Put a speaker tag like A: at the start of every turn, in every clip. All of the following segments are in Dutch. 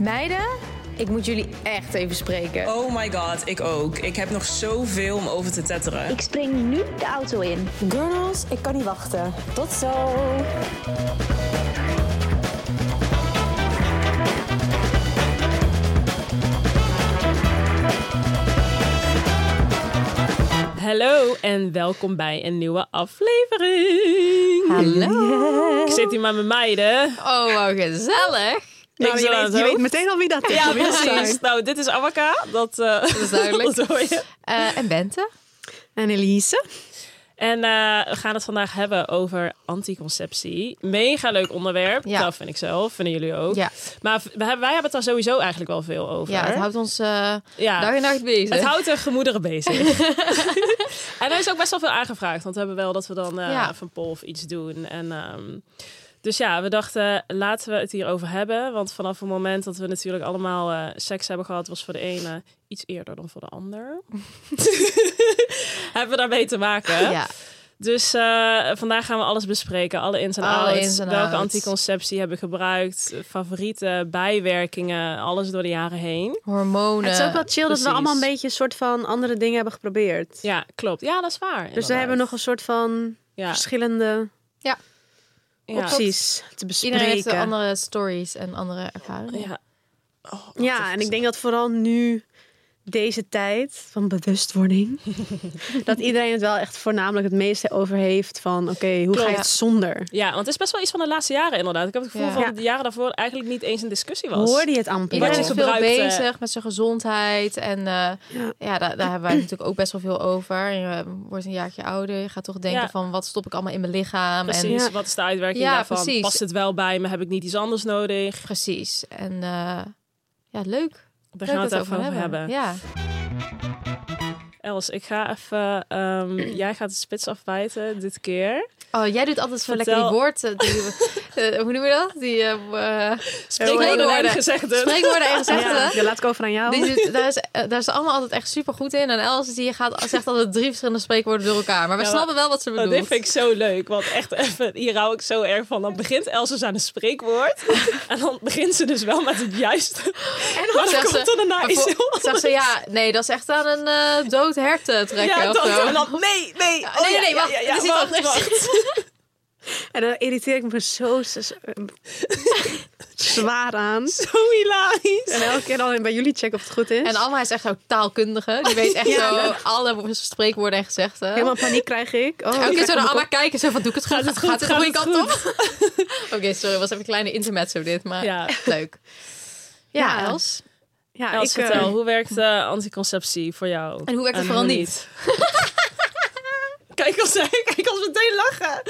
A: Meiden, ik moet jullie echt even spreken.
B: Oh my god, ik ook. Ik heb nog zoveel om over te tetteren.
C: Ik spring nu de auto in.
D: Girls, ik kan niet wachten. Tot zo.
E: Hallo en welkom bij een nieuwe aflevering.
A: Hallo.
E: Ik zit hier met mijn meiden.
A: Oh, gezellig.
E: Ik
F: Nou, je, weet, je meteen al wie dat is.
E: Ja, precies. Nou, dit is Awaka. Dat, eh
A: Dat is duidelijk.
E: dat hoor je.
A: Eh, en Bente?
F: En Elise.
E: En eh, we gaan het vandaag hebben over anticonceptie. Mega leuk onderwerp.
A: Ja.
E: Dat vind ik zelf. Vinden jullie ook.
A: Ja,
E: Maar hebben, wij hebben het daar sowieso eigenlijk wel veel over.
A: ja het houdt ons eh,
E: Ja.
A: dag en nacht bezig.
E: Het houdt de gemoederen bezig. en er is ook best wel veel aangevraagd. Want we hebben wel dat we dan eh
A: Ja.
E: even een poll of iets doen. En, ehm, dus ja, we dachten, laten we het hierover hebben. Want vanaf het moment dat we natuurlijk allemaal eh, seks hebben gehad... was voor de ene iets eerder dan voor de ander. hebben we daarmee te maken.
A: Ja,
E: Dus eh, vandaag gaan we alles bespreken. Alle ins en outs. Welke
A: outs.
E: anticonceptie hebben we gebruikt? Favoriete bijwerkingen. Alles door de jaren heen.
A: hormonen.
F: het is ook wel chill dat we allemaal een beetje een soort van andere dingen hebben geprobeerd.
E: Ja, klopt. Ja, dat is waar.
F: Dus we hebben nog een soort van
E: ja.
F: verschillende
E: Ja.
F: Opties te bespreken.
A: Iedereen heeft andere stories en andere ervaringen.
E: Ja. Oh, wacht
F: Ja, en ik denk dat vooral nu, deze tijd van bewustwording, dat iedereen het wel echt voornamelijk het meeste over heeft van, oké, hoe ga je het zonder?
E: Ja, want het is best wel iets van de laatste jaren inderdaad. Ik heb het gevoel
A: Ja.
E: van de jaren daarvoor eigenlijk niet eens een discussie was.
F: Hoorde je het amper?
A: Iedereen is veel
E: eh,
A: bezig met zijn gezondheid. En eh, ja.
F: Ja.
A: daar, daar hebben wij natuurlijk ook best wel veel over. En je wordt een jaartje ouder. Je gaat toch denken
E: Ja.
A: van, wat stop ik allemaal in mijn lichaam? En
E: Precies,
F: Ja.
E: wat is de uitwerking
A: Ja,
E: daarvan?
A: precies.
E: Past het wel bij me? Heb ik niet iets anders nodig?
A: Precies. En eh, ja, leuk.
E: Daar gaan we het even over hebben.
A: Ja.
E: Els, ik ga even... ehm, jij gaat de spits afbijten dit keer.
A: Oh, jij doet altijd zo lekker die woorden. Die, eh, hoe noem je dat? Die eh, eh,
E: Spreekwoorden en gezegden.
A: spreekwoorden en gezegden.
F: Ja, laat ik over aan jou.
A: Die daar, is, eh, daar is ze allemaal altijd echt super goed in. En Els die gaat, zegt altijd drie verschillende spreekwoorden door elkaar. Maar we
E: Ja,
A: snappen wel wat ze
E: Oh,
A: bedoelt.
E: dit vind ik zo leuk, want echt even, hier hou ik zo erg van. Dan begint Els dus aan een spreekwoord en dan begint ze dus wel met het juiste. En dan, komt
A: ze-
E: er daarna iets
A: Zegt ze, ja, nee, dat is echt aan een eh, dood hert te trekken
E: Ja,
A: of zo.
E: dan, nee, nee,
A: Ja,
E: oh,
A: nee, nee, wacht,
E: wacht.
F: En dan irriteer ik me zo, zo- zo- zwaar aan.
E: Zo hilarisch.
F: En elke keer dan bij jullie checken of het goed is.
A: En Alma is echt zo taalkundige. Die weet echt
F: Ja.
A: zo alle spreekwoorden en gezegden.
F: Helemaal paniek krijg ik. Oh,
A: Elke keer zo naar Alma kijken. Zo van, doe ik het goed?
E: Gaat het goed?
A: Gaat het
E: Gaat
A: kant op? Oké, sorry. was even een kleine intermezzo dit. Maar
E: Ja.
A: leuk. Ja,
F: Ja.
A: Els.
F: Ja,
E: Els,
F: ik, eh,
E: vertel, hoe werkt eh, anticonceptie voor jou?
A: En hoe werkt het
E: En
A: vooral
E: hoe
A: niet?
E: Kijk als, kijk als meteen lachen.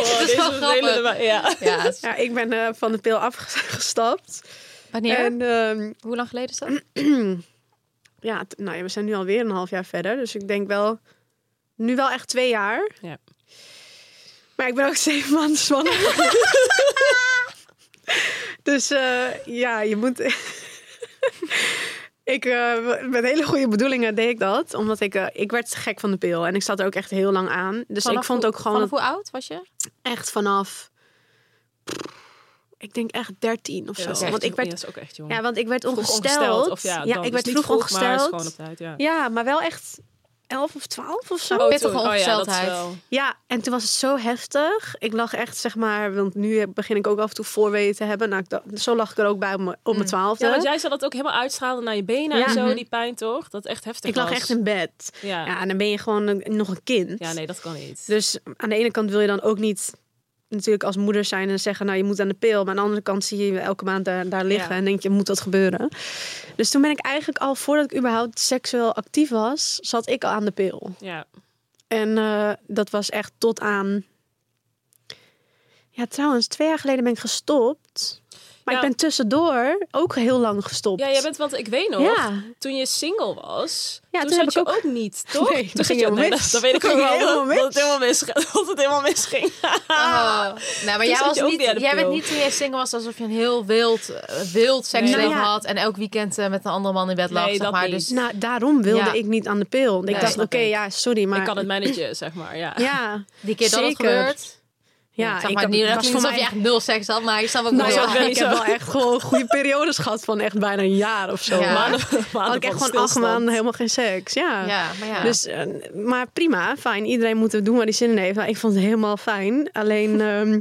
E: Oh,
A: Het is wel grappig.
E: Ja.
A: Ja,
F: ik ben eh, van de pil afgestapt.
A: wanneer?
F: En ehm,
A: Hoe lang geleden is dat?
F: ja, nou ja, we zijn nu alweer een half jaar verder. Dus ik denk wel, nu wel echt twee jaar.
E: Ja.
F: Maar ik ben ook zeven maanden zwanger. dus eh, ja, je moet... ik, eh, met hele goede bedoelingen deed ik dat. Omdat ik, eh, ik werd gek van de pil. En ik zat er ook echt heel lang aan. Dus
A: Vanaf
F: ik vond ook gewoon
A: Vanaf
F: dat
A: hoe oud was je?
F: echt vanaf... Ik denk echt 13 of zo.
E: dat is echt
F: want ik werd,
E: Ja, ook echt jong.
F: ja, want ik werd ongesteld.
E: Of ja,
F: ja ik
E: Dus
F: werd
E: niet
F: vroeg, ongesteld.
E: tijd, ja.
F: Ja, maar wel echt 11 of 12 of zo.
A: Oh, pittige
E: ja,
A: ongesteldheid.
E: wel-
F: Ja, en toen was het zo heftig. Ik lag echt, zeg maar, want nu begin ik ook af en toe voorweten te hebben. Nou, ik dacht, zo lag ik er ook bij op mijn, mijn twaalfde.
E: Ja, want jij zei dat ook helemaal uitstraalde naar je benen
F: Ja.
E: en zo,
F: Mhm.
E: die pijn toch? Dat echt heftig
F: ik lag
E: was.
F: echt in bed.
E: Ja.
F: Ja, en dan ben je gewoon een- nog een kind.
E: ja, nee, dat kan niet.
F: Dus aan de ene kant wil je dan ook niet natuurlijk als moeder zijn en zeggen, nou je moet aan de pil. Maar aan de andere kant zie je elke maand daar, daar liggen
E: Ja.
F: en denk je, moet dat gebeuren? Dus toen ben ik eigenlijk al, voordat ik überhaupt seksueel actief was, zat ik al aan de pil.
E: Ja.
F: En eh, dat was echt tot aan. Ja, trouwens, twee jaar geleden ben ik gestopt. Maar
E: Ja.
F: ik ben tussendoor ook heel lang gestopt.
E: ja, jij bent, want ik weet nog,
F: Ja.
E: toen je single was,
F: Ja,
E: toen,
F: toen
E: zat
F: heb
E: je
F: ik
E: ook... niet, toch?
F: Nee,
E: toen
F: ging
E: je
F: helemaal
E: nee,
F: mis.
E: dat, dat weet ik ook
F: ging
E: wel, dat, dat het helemaal mis, dat het helemaal misging.
A: Oh. Nou, maar jij, was
E: je ook
A: niet, jij bent niet toen jij single was alsof je een heel wild, eh, wild seksleven
F: Nee. Nou ja.
A: had. En elk weekend eh, met een andere man in bed lag.
E: Nee,
A: zeg
E: dat
A: maar. Dus
F: Nou, daarom wilde
A: Ja.
F: ik niet aan de pil. Ik
A: Nee,
F: dacht, oké, ja, sorry, maar...
E: ik kan het managen, zeg maar, ja.
F: Ja,
A: die keer dat het gebeurt.
F: Ja,
A: zeg
F: ik
A: maar
F: heb-
A: niet
F: was
A: je
F: voor
A: alsof
F: mij-
A: je echt nul seks had, maar je snap ook
F: Nou
A: wel.
F: ja, ik heb wel echt gewoon goede periodes gehad van echt bijna een jaar of zo.
A: Ja.
F: Maar
E: Maanden,
F: had ik echt gewoon acht maanden helemaal geen seks. Ja.
A: Ja, maar ja.
F: Dus, eh, maar prima, fijn. Iedereen moet het doen waar hij zin in heeft. Nou, ik vond het helemaal fijn. Alleen ehm,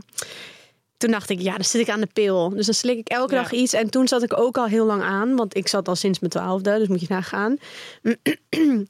F: toen dacht ik, ja, dan zit ik aan de pil. Dus dan slik ik elke
E: Ja.
F: dag iets. En toen zat ik ook al heel lang aan. Want ik zat al sinds mijn twaalfde, dus moet je nagaan.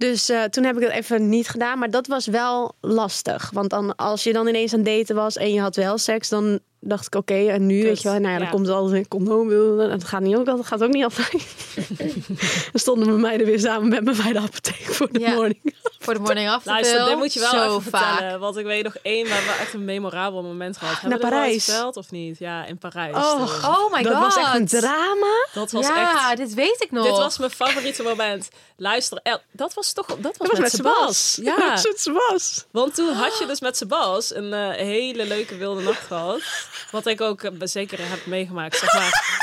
F: Dus eh, toen heb ik het even niet gedaan. Maar dat was wel lastig. Want dan, als je dan ineens aan het daten was en je had wel seks, dan dacht ik, oké, en nu,
E: Kut.
F: weet je wel, nou ja, dan
E: Ja.
F: komt altijd een condoom. Dat gaat, niet ook, dat gaat ook niet altijd. dan stonden mijn meiden weer samen met me bij de apotheek voor de
A: Ja.
F: morning.
A: Voor de morning after
E: Luister, dit moet je wel
A: zo
E: even
A: vaak.
E: vertellen. Want ik weet nog één, waar we echt een memorabel moment gehad. Hebben
F: Naar Parijs.
E: verteld of niet? Ja, in Parijs.
F: Oh,
E: toen.
A: Oh my
F: dat
A: god.
F: was echt een drama.
E: Dat was
A: ja,
E: echt...
A: dit weet ik nog.
E: Dit was mijn favoriete moment. Luister, El, dat was toch dat was,
F: Dat was met
E: Sebas.
F: Sebas.
E: Ja,
F: Dat was met Sebas.
E: want toen had je dus met Sebas een eh, hele leuke wilde nacht gehad. Wat ik ook eh, zeker heb meegemaakt, zeg maar.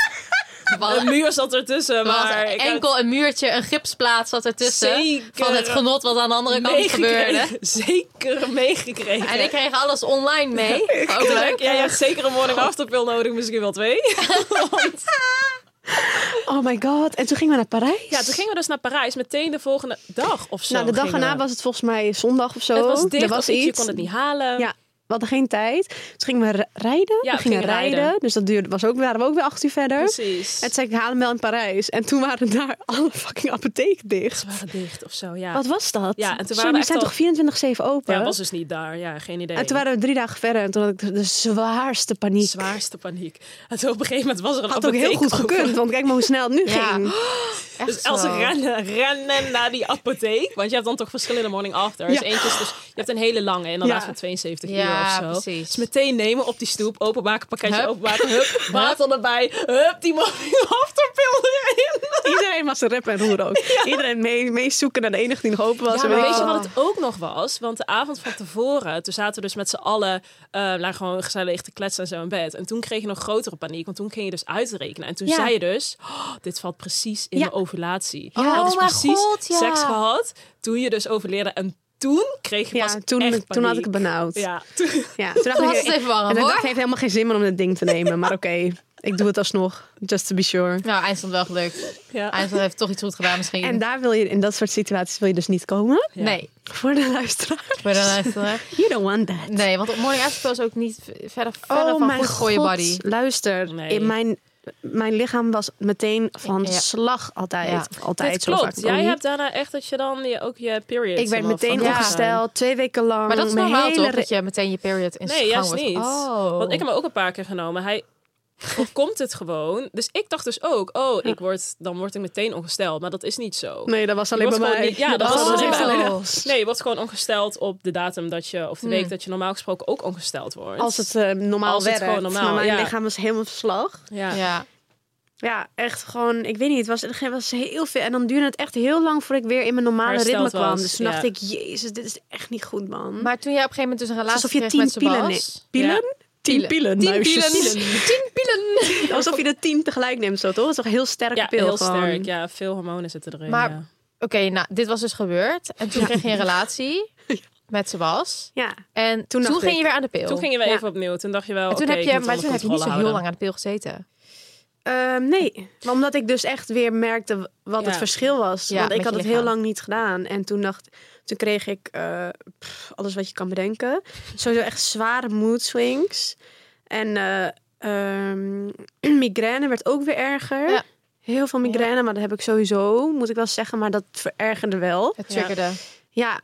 E: Een muur zat ertussen,
A: er
E: maar
A: enkel een muurtje, een gipsplaat zat ertussen.
E: Zeker.
A: Van het genot wat aan de andere kant gebeurde.
E: Zeker meegekregen.
A: En ik kreeg alles online mee. Ook
E: Leuk, jij hebt zeker een morning after pill nodig, misschien wel twee. Want-
F: Oh my god. En toen gingen we naar Parijs.
E: ja, toen gingen we dus naar Parijs meteen de volgende dag of zo.
F: Nou, de dag erna was het volgens mij zondag of zo.
E: Het was dicht,
F: er was
E: iets, je kon het niet halen.
F: Ja, we hadden geen tijd. Toen gingen we ri- rijden.
E: Ja,
F: we gingen
E: gingen
F: rijden.
E: rijden.
F: Dus dat duurde, was ook, waren we ook weer acht uur verder.
E: Precies.
F: En toen zei ik, haal hem wel in Parijs. En toen waren daar alle fucking apotheken dicht.
E: Ze waren dicht of zo, ja.
F: Wat was dat?
E: Ja, en toen
F: Zo,
E: waren we
F: zijn
E: al-
F: toch 24-7 open?
E: Ja, was dus niet daar. Ja, geen idee.
F: En toen waren we drie dagen verder. En toen had ik de, zwaarste paniek.
E: Zwaarste paniek. En toen op een gegeven moment was er een
F: Had ook heel
E: apotheek
F: goed
E: open.
F: gekund. Want kijk maar hoe snel het nu
A: Ja.
F: ging.
A: Echt
E: Dus als rennen, rennen naar die apotheek. Want je hebt dan toch verschillende morning afters.
F: Ja.
E: Eentje is dus, je hebt een hele lange, inderdaad
F: Ja.
E: van 72
A: Ja,
E: of zo.
A: precies.
E: Dus meteen nemen op die stoep, openmaken, pakketje
A: Hup.
E: openmaken, hup, water erbij, hup, die morning after pill erin.
F: Iedereen was een rep en roer ook. Iedereen mee, mee zoeken naar de enige die nog open was.
E: Ja, maar
F: weet
E: je
F: wat.
E: het ook nog was? Want de avond van tevoren, toen zaten we dus met z'n allen uh, nou, gewoon gezellig te kletsen en zo in bed. En toen kreeg je nog grotere paniek, want toen ging je dus uitrekenen. En toen
F: Ja.
E: zei je dus, oh, dit valt precies in
F: Ja.
E: de ovulatie.
A: Ja.
E: Je had dus
A: Oh
E: precies
A: God, ja.
E: seks gehad toen je dus overleerde. En toen kreeg je pas
F: Ja, toen,
E: echt
F: toen had ik het benauwd.
E: Ja, toen,
F: Ja, toen dacht
A: Toen
F: ik,
A: het even warm,
F: en ik dacht, heeft helemaal geen zin meer om dit ding te nemen. Maar oké, ik doe het alsnog. Just to be sure.
A: Nou, eindstand wel gelukt.
E: ja.
A: Eindstand heeft toch iets goed gedaan misschien.
F: En daar wil je, in dat soort situaties wil je dus niet komen.
E: Ja.
A: Nee,
F: Voor de luisteraar.
A: voor de luisteraar.
F: You don't want that.
A: Nee, want op morning after is ook niet verder, verder
F: oh
A: van
F: mijn
A: goed voor je
F: god.
A: body.
F: Luister,
E: Nee.
F: in mijn, mijn lichaam was meteen van
A: Ja.
F: slag altijd.
A: Ja.
F: Altijd,
E: Dit
F: zo vaak
E: klopt.
F: ook
E: Jij
F: niet.
E: hebt daarna echt dat je dan je, ook je period
F: Ik werd meteen
A: Ja.
F: ongesteld, twee weken lang.
A: Maar dat is normaal
F: hele
A: toch? Dat je meteen je period in
E: Nee,
A: gang
E: juist niet.
A: Oh.
E: Want ik heb hem ook een paar keer genomen. Hij voorkomt het gewoon. Dus ik dacht dus ook, oh, ik word, dan word ik meteen ongesteld. Maar dat is niet zo.
F: Nee, dat was alleen bij mij.
E: niet- ja, dat
A: was
F: was
A: alleen bij
E: Nee, je wordt gewoon ongesteld op de datum dat je, of de week dat je normaal gesproken ook ongesteld wordt.
F: Als het eh, normaal
E: Als het gewoon normaal,
F: maar mijn
E: ja.
F: lichaam was helemaal verslag.
E: ja.
A: Ja.
F: Ja, echt gewoon, ik weet niet, het was, het was heel veel. En dan duurde het echt heel lang voordat ik weer in mijn normale
E: Hersteld
F: ritme kwam.
E: was,
F: Dus toen
E: ja.
F: dacht ik, jezus, dit is echt niet goed, man.
A: Maar toen jij op een gegeven moment dus een relatie
F: Alsof je
A: kreeg
F: tien
A: met
F: pielen
A: Sebas...
F: neemt. Pielen? Tien
A: Pielen. Tien pielen. Tien pielen.
F: Alsof je de tien tegelijk neemt, zo toch? Dat is toch een heel sterke
E: Ja,
F: pil
E: heel
F: gewoon.
E: sterk. Ja, veel hormonen zitten erin.
A: Maar-
E: ja.
A: Oké, nou, dit was dus gebeurd. En toen kreeg je een relatie met Sebas.
F: Ja,
A: En
F: Toen
A: toen, ging
F: ik-
A: je weer aan de pil.
E: Toen gingen we
F: Ja.
E: even opnieuw. Toen dacht je wel,
A: en toen
E: oké,
A: heb
E: ik
A: je,
E: moet
A: maar toen heb je niet zo heel lang aan de pil gezeten.
F: Ehm, nee, maar omdat ik dus echt weer merkte wat het
E: Ja.
F: verschil was.
A: Ja,
F: Want ik had het heel lang niet gedaan. En toen dacht toen kreeg ik eh, pff, alles wat je kan bedenken. Sowieso echt zware mood swings. En eh, ehm, migraine werd ook weer erger.
A: Ja.
F: Heel veel migraine, maar dat heb ik sowieso, moet ik wel zeggen. Maar dat verergerde wel.
A: Het triggerde.
F: Ja.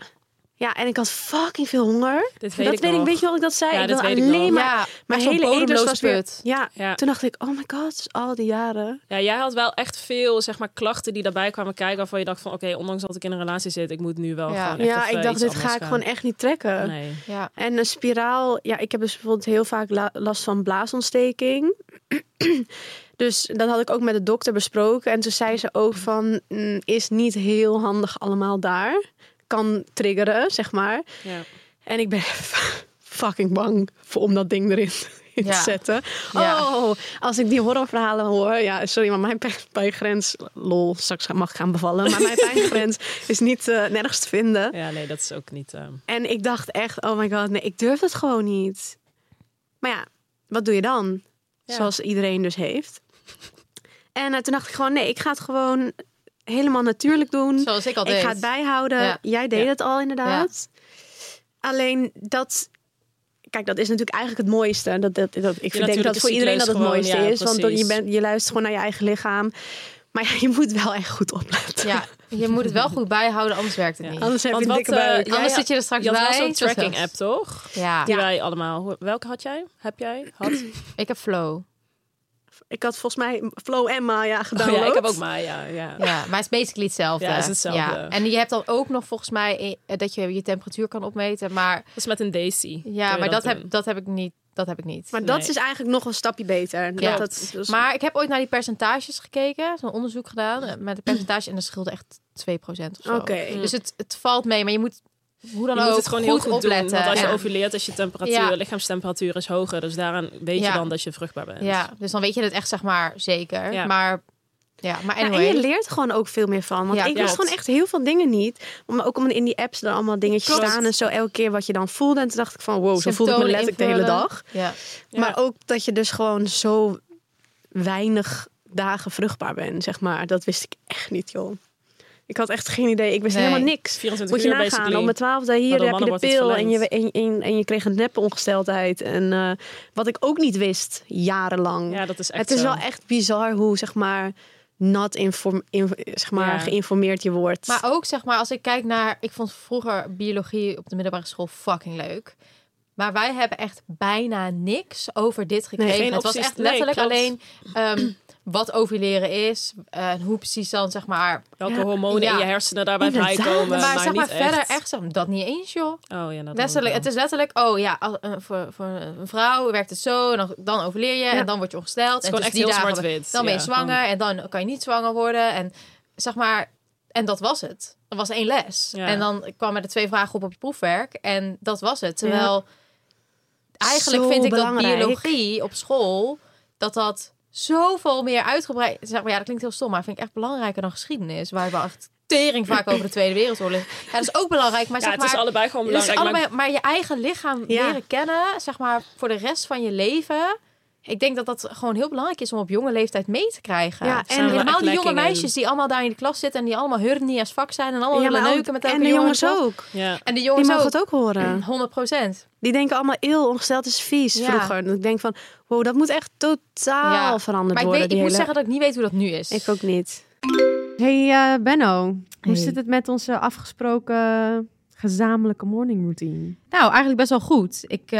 F: Ja, en ik had fucking veel honger.
E: Dit weet
F: dat
E: ik
F: weet ik, weet je wat ik dat zei?
E: Ja,
F: ik
E: weet
F: alleen maar...
A: Ja, zo'n
F: hele
A: bodemloze
F: was weer... Ja,
E: Ja.
F: toen dacht ik, oh my god, dus al die jaren.
E: Ja, jij had wel echt veel zeg maar, klachten die daarbij kwamen kijken. Waarvan je dacht van oké, ondanks dat ik in een relatie zit, ik moet nu wel
A: Ja.
E: gewoon echt
F: Ja, ik dacht, dit ga ik gewoon echt niet trekken.
E: Nee.
A: Ja.
F: En een spiraal, ja, ik heb dus bijvoorbeeld heel vaak la- last van blaasontsteking. dus dat had ik ook met de dokter besproken. En toen zei ze ook van, mm, is niet heel handig allemaal daar. Kan triggeren, zeg maar.
E: Ja.
F: En ik ben fucking bang voor om dat ding erin, in te zetten.
A: Ja.
F: Oh, als ik die horrorverhalen hoor. Ja, sorry, maar mijn pijn- pijngrens... Lol, straks mag ik gaan bevallen. Maar mijn pijngrens is niet eh, nergens te vinden.
E: Ja, nee, dat is ook niet... ehm,
F: En ik dacht echt, oh my god, nee, ik durf het gewoon niet. Maar ja, wat doe je dan? Zoals iedereen dus heeft. En eh, toen dacht ik gewoon, nee, ik ga het gewoon helemaal natuurlijk doen.
A: Zoals ik al
F: ik
A: deed.
F: ga het bijhouden.
A: Ja.
F: Jij deed
E: Ja.
F: het al inderdaad. Alleen dat... Kijk, dat is natuurlijk eigenlijk het mooiste. Dat, dat, dat, ik denk dat voor iedereen dat het mooiste is. Want dan, je, bent, je luistert gewoon naar je eigen lichaam. Maar ja, je moet wel echt goed opletten.
A: Ja, je moet het wel goed bijhouden, anders werkt het
E: Ja.
A: niet.
F: Anders heb je een dikke
E: eh,
F: buik.
A: Anders zit je er straks
E: Je had
A: bij.
E: wel zo'n tracking app, toch?
A: Ja,
E: Die wij allemaal... hoe- Welke had jij? Heb jij? Had?
A: ik heb Flow.
F: Ik had volgens mij Flow en Maya
E: Oh,
F: gedownload.
E: ja, ik heb ook Maya, ja.
A: Ja, maar het is basically hetzelfde.
E: Ja, het is hetzelfde.
A: Ja. En je hebt dan ook nog volgens mij eh, dat je je temperatuur kan opmeten. Maar
E: Dat is met een Daisy.
A: ja, maar dat, heb, dat heb ik niet. Dat heb ik niet.
F: Maar dat
E: Nee.
F: is eigenlijk nog een stapje beter.
A: Ja.
F: Dat, dat, dus-
A: Maar ik heb ooit naar die percentages gekeken, zo'n onderzoek gedaan met de percentage en dat scheelde echt 2% of zo. Dus het, het valt mee, maar je moet hoe dan
E: je
A: ook
E: moet het gewoon heel goed
A: opletten.
E: doen. Want als je
A: Ja.
E: ovuleert, is je temperatuur,
A: Ja.
E: lichaamstemperatuur is hoger. Dus daaraan weet je dan dat je vruchtbaar bent.
A: Ja, dus dan weet je het echt zeg maar zeker.
E: Ja.
A: Maar ja, maar anyway.
F: en je leert gewoon ook veel meer van. Want
A: Ja,
F: ik wist gewoon echt heel veel dingen niet. Maar ook om in die apps er allemaal dingetjes
A: Klopt.
F: staan en zo elke keer wat je dan voelde. En toen dacht ik van wow, zo voelde ik me letterlijk de hele dag.
A: Ja.
E: Ja.
F: Maar ook dat je dus gewoon zo weinig dagen vruchtbaar bent, zeg maar. Dat wist ik echt niet, joh. Ik had echt geen idee. Ik wist
A: Nee.
F: helemaal niks.
E: 24
F: Moet je
E: uur
F: nagaan,
E: basically.
F: om mijn twaalfde hier heb je de pil en je, en, en, en je kreeg een neppe ongesteldheid. En eh, wat ik ook niet wist, jarenlang.
E: Ja, dat is echt
F: het is
E: zo.
F: wel echt bizar hoe, zeg maar, not inform, in- zeg maar
E: Ja.
F: geïnformeerd je wordt.
A: Maar ook zeg maar, als ik kijk naar. Ik vond vroeger biologie op de middelbare school fucking leuk. Maar wij hebben echt bijna niks over dit gekregen. het was echt letterlijk alleen ehm, wat ovuleren is. eh, En hoe precies dan, zeg maar.
E: Welke
F: Ja.
E: hormonen
A: Ja.
E: in je hersenen daarbij vrijkomen.
A: maar,
E: Maar,
A: zeg maar
E: niet
A: verder
E: echt.
A: dat niet eens, joh.
E: Oh ja, dat
A: Letterlijk, het is letterlijk, oh ja, als- eh, voor, voor een vrouw werkt het zo. En dan, dan overleer je en dan word je ongesteld.
E: is
A: en
E: gewoon
A: tussen
E: echt
A: die
E: heel
A: dagen
E: zwart-wit.
A: Dan ben je zwanger en dan kan je niet zwanger worden. En zeg maar, en dat was het. Er was één les. En dan kwamen er twee vragen op op je proefwerk. En dat was het. Terwijl eigenlijk
F: Zo
A: vind ik
F: belangrijk.
A: dat biologie op school, dat dat zoveel meer uitgebreid... Zeg maar, ja, dat klinkt heel stom, maar vind ik echt belangrijker dan geschiedenis. Waar we echt tering vaak over de Tweede Wereldoorlog... Ja, dat is ook belangrijk, maar
E: Ja,
A: zeg
E: het is
A: maar...
E: allebei gewoon belangrijk. maar-
A: allebei, maar je eigen lichaam
F: Ja.
A: leren kennen, zeg maar, voor de rest van je leven. Ik denk dat dat gewoon heel belangrijk is om op jonge leeftijd mee te krijgen.
F: Ja,
A: en
F: en-
A: helemaal die jonge meisjes die allemaal daar in de klas zitten en die allemaal hurnie als vak zijn en allemaal
F: Ja,
A: willen
F: maar
A: neuken met elke
F: en de
A: jongen
F: jongens ook.
E: ja.
A: En de
F: Die
A: jongens
F: mogen
A: ook.
F: het ook horen.
A: 100 procent.
F: Die denken allemaal, eeuw, ongesteld is vies
A: Ja.
F: vroeger. En ik denk van, wow, dat moet echt totaal
A: Ja.
F: veranderd
A: Maar ik,
F: worden.
A: weet, ik moet zeggen dat ik niet weet hoe dat nu is.
F: Ik ook niet. Hey eh, Benno, hoe
G: Hey.
F: zit het met onze afgesproken gezamenlijke morning routine?
G: Nou, eigenlijk best wel goed. Ik, eh,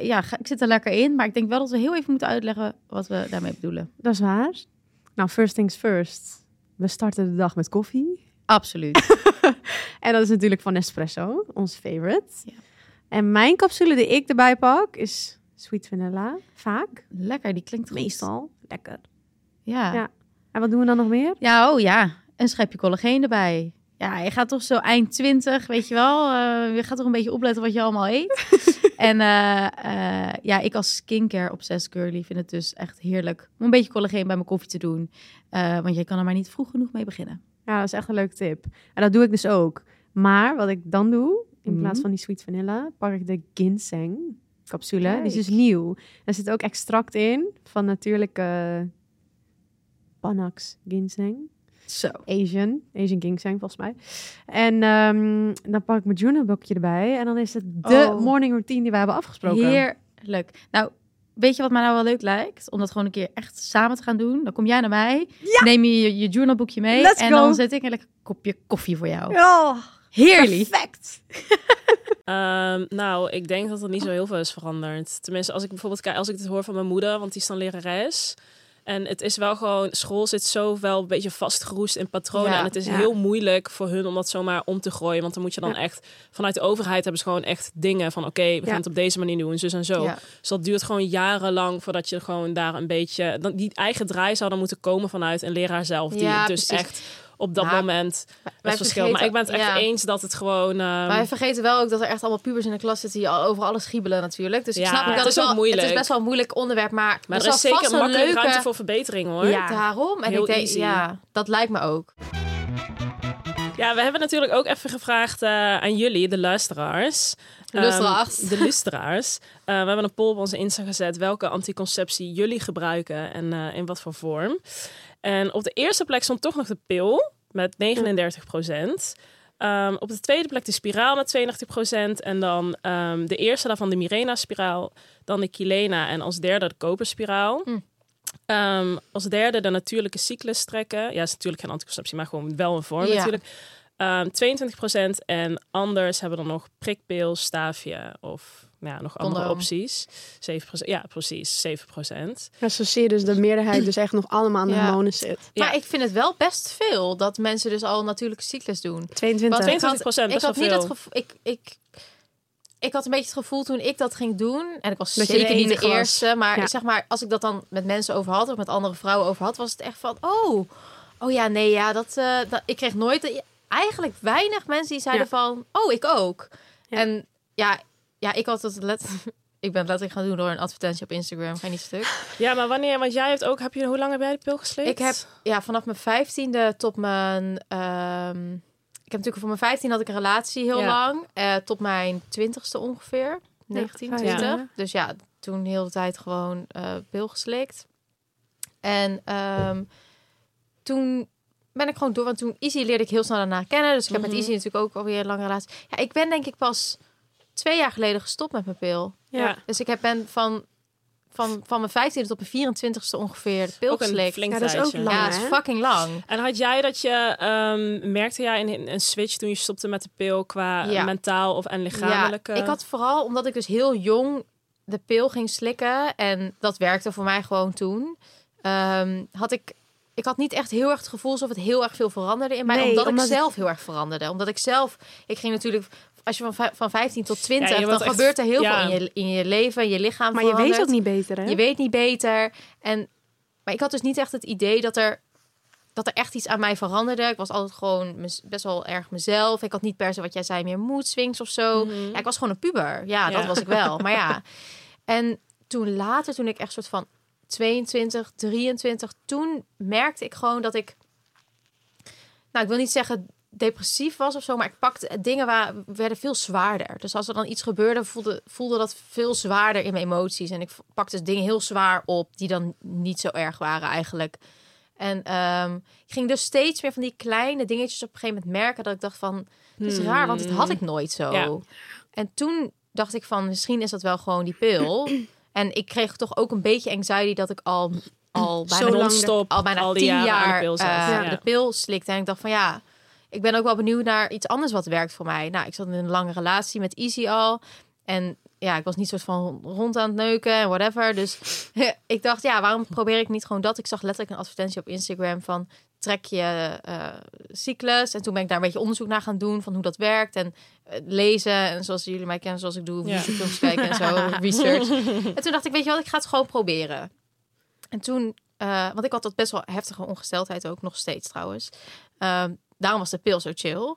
G: ja. ga- ik zit er lekker in. Maar ik denk wel dat we heel even moeten uitleggen wat we daarmee bedoelen.
F: Dat is waar. Nou, first things first. We starten de dag met koffie.
G: Absoluut.
F: En dat is natuurlijk van Nespresso, ons favorite.
G: Ja.
F: En mijn capsule die ik erbij pak is sweet vanilla. Vaak.
G: lekker, die klinkt goed.
F: Meestal. Lekker.
G: Ja.
F: Ja. En wat doen we dan nog meer?
G: Ja, oh ja. Een schepje collageen erbij. Ja, je gaat toch zo eind 20, weet je wel. eh, je gaat toch een beetje opletten wat je allemaal eet. en eh, eh, ja, ik als skincare obsessed girly vind het dus echt heerlijk om een beetje collageen bij mijn koffie te doen. Want je kan er maar niet vroeg genoeg mee beginnen.
F: Ja, dat is echt een leuke tip. En dat doe ik dus ook. Maar wat ik dan doe, in
G: Mhm.
F: plaats van die sweet vanilla, pak ik de ginseng capsule. Die is dus nieuw. Er zit ook extract in van natuurlijke Panax ginseng.
G: Zo.
F: Asian, Asian ginseng volgens mij. En ehm, dan pak ik mijn journalboekje erbij. En dan is het de
G: Oh.
F: morning routine die we hebben afgesproken.
G: Heerlijk. Nou, weet je wat mij nou wel leuk lijkt? Om dat gewoon een keer echt samen te gaan doen. Dan kom jij naar mij, neem je je, je journalboekje mee
F: Let's
G: en
F: go.
G: dan zet ik een lekker kopje koffie voor jou.
F: Oh,
G: Heerlijk.
F: perfect.
E: Ehm, nou, ik denk dat er niet zo heel veel is veranderd. Tenminste, als ik bijvoorbeeld kijk, als ik dit hoor van mijn moeder, want die is dan lerares. En het is wel gewoon, school zit zo wel een beetje vastgeroest in patronen.
A: Ja,
E: en het is
F: ja.
E: heel moeilijk voor hun om dat zomaar om te gooien. Want dan moet je dan
F: Ja.
E: echt, vanuit de overheid hebben ze gewoon echt dingen van, oké, we gaan
F: Ja.
E: het op deze manier doen, zus en zo.
A: Ja.
E: Dus dat duurt gewoon jarenlang voordat je gewoon daar een beetje, dan, die eigen draai zou dan moeten komen vanuit een leraar zelf. Die
A: Ja,
E: het dus
A: precies.
E: echt op dat
A: Nou,
E: moment
A: wij
E: best verschilt. Maar ik ben het echt
A: ja.
E: eens dat het gewoon... ehm,
A: Maar we vergeten wel ook dat er echt allemaal pubers in de klas zitten die al over alles giebelen natuurlijk. Dus ik
E: Ja,
A: snap ook
E: het
A: dat
E: is ook
A: wel,
E: moeilijk.
A: Het is best wel een moeilijk onderwerp, maar,
E: maar er is zeker
A: vast een
E: makkelijk
A: leuke...
E: ruimte voor verbetering hoor.
F: Ja.
A: Daarom. En
E: Heel
A: ik denk,
E: easy.
A: ja, dat lijkt me ook.
E: Ja, we hebben natuurlijk ook even gevraagd eh, aan jullie, de luisteraars.
A: De luisteraars.
E: Ehm, de luisteraars. Eh, we hebben een poll op onze Insta gezet welke anticonceptie jullie gebruiken en eh, in wat voor vorm. En op de eerste plek stond toch nog de pil met 39% Ehm, op de tweede plek de spiraal met 32% En dan ehm, de eerste daarvan de Mirena-spiraal. Dan de Kilena. En als derde de koperspiraal.
A: Hm.
E: Ehm, als derde de natuurlijke cyclus trekken. Ja, is natuurlijk geen anticonceptie, maar gewoon wel een vorm
A: Ja.
E: natuurlijk. Ehm 22% En anders hebben we dan nog prikpil, staafje of ja, nog andere opties. 7 Ja, precies. 7
F: Ja, zo zie je dus de meerderheid dus echt nog allemaal aan de
A: Ja.
F: hormonen zit.
E: Ja.
A: Maar ik vind het wel best veel dat mensen dus al een natuurlijke cyclus doen.
F: 22.
A: Want ik
E: 22
A: had,
E: best
A: ik had
E: wel
A: niet het gevoel... Ik, ik, ik had een beetje het gevoel toen ik dat ging doen... en ik was
F: Dat
A: zeker niet de eerste... maar
F: Ja.
A: zeg maar, als ik dat dan met mensen over had... of met andere vrouwen over had... was het echt van... oh, oh ja, nee, ja, dat, eh, dat... Ik kreeg nooit... eigenlijk weinig mensen die zeiden
F: Ja.
A: van... oh, ik ook.
F: Ja.
A: En ja, ja, ik had het let... Ik ben letterlijk gaan doen door een advertentie op Instagram. Ga je niet stuk.
E: Ja, maar wanneer? Want jij hebt ook. Heb je hoe lang heb jij de pil gesleept?
A: Ik heb ja, vanaf mijn vijftiende tot mijn. ehm, ik heb natuurlijk voor mijn vijftien had ik een relatie heel
E: Ja.
A: lang. eh, tot mijn twintigste ongeveer. 19,
F: vijf
A: 20.
F: jaar.
A: Dus ja, toen heel de tijd gewoon eh pil geslikt. En ehm, toen ben ik gewoon door. Want toen Izzy leerde ik heel snel daarna kennen. Dus ik heb met
E: Mhm.
A: Izzy natuurlijk ook alweer een lange relatie. Ja, ik ben denk ik pas twee jaar geleden gestopt met mijn pil.
E: Ja.
A: Dus ik heb ben van, van, van mijn 15e tot mijn 24ste ongeveer de pil geslikt.
F: Ja, dat is ook lang.
A: Ja, het is
F: hè?
A: fucking lang.
E: En had jij dat je, ehm, merkte jij een, een switch toen je stopte met de pil qua
A: Ja.
E: mentaal of en lichamelijk?
A: Ja, ik had vooral, omdat ik dus heel jong de pil ging slikken... en dat werkte voor mij gewoon toen... ehm, had ik... Ik had niet echt heel erg het gevoel alsof het heel erg veel veranderde in mij.
F: Nee,
A: omdat,
F: omdat
A: ik
F: het-
A: zelf heel erg veranderde. Omdat ik zelf... Ik ging natuurlijk... Als je van, van 15 tot 20...
E: Ja, je
A: dan
E: echt-
A: gebeurt er heel
E: ja.
A: veel in je, in je leven. Je lichaam
F: Maar je weet ook niet beter, hè?
A: Je weet niet beter. En, maar ik had dus niet echt het idee dat er, dat er echt iets aan mij veranderde. Ik was altijd gewoon mez- best wel erg mezelf. Ik had niet per se wat jij zei meer mood swings of zo. Ja, ik was gewoon een puber. Ja, dat was ik wel. Maar ja. En toen later, toen ik echt soort van 22, 23, toen merkte ik gewoon dat ik... Nou, ik wil niet zeggen depressief was of zo, maar ik pakte dingen waar werden veel zwaarder. Dus als er dan iets gebeurde, voelde, voelde dat veel zwaarder in mijn emoties. En ik pakte dingen heel zwaar op die dan niet zo erg waren eigenlijk. En ehm, ik ging dus steeds meer van die kleine dingetjes op een gegeven moment merken dat ik dacht van, het is raar, want het had ik nooit zo.
E: Ja.
A: En toen dacht ik van, misschien is dat wel gewoon die pil. en ik kreeg toch ook een beetje anxiety dat ik al, al bijna,
F: lang
E: Non-stop
A: al bijna
E: al die
A: tien
E: jaren aan de
A: jaar
E: pil
A: eh,
E: Ja.
A: de pil slikte. En ik dacht van ja, ik ben ook wel benieuwd naar iets anders wat werkt voor mij. Nou, ik zat in een lange relatie met Easy al. En ja, ik was niet soort van rond aan het neuken en whatever. Dus ik dacht, ja, waarom probeer ik niet gewoon dat? Ik zag letterlijk een advertentie op Instagram van trek je eh, cyclus. En toen ben ik daar een beetje onderzoek naar gaan doen van hoe dat werkt. En eh, lezen. En zoals jullie mij kennen, zoals ik doe,
E: Ja.
A: YouTube-films kijken en zo, research. En toen dacht ik, weet je wat, ik ga het gewoon proberen. En toen, eh, want ik had dat best wel heftige ongesteldheid ook, nog steeds trouwens. Daarom was de pil zo chill.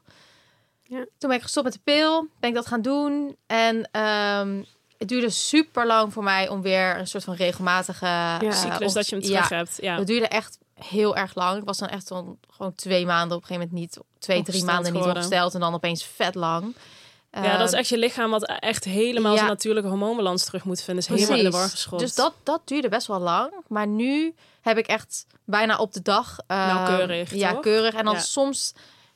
F: Ja.
A: Toen ben ik gestopt met de pil, ben ik dat gaan doen. En ehm, het duurde super lang voor mij om weer een soort van regelmatige eh,
E: Cyclus dat je hem
A: ja,
E: terug hebt. Ja.
A: het duurde echt heel erg lang. Ik was dan echt dan gewoon twee maanden op een gegeven moment niet, twee, drie maanden niet ongesteld en dan opeens vet lang.
E: ja, dat is
A: Ehm,
E: echt je lichaam wat echt helemaal
A: ja.
E: zijn natuurlijke hormoonbalans terug moet vinden. Is helemaal in de war geschopt.
A: Dus dat, dat duurde best wel lang. Maar nu heb ik echt bijna op de dag... eh,
E: Nauwkeurig,
A: Ja,
E: toch?
A: keurig. En dan
E: Ja.
A: soms...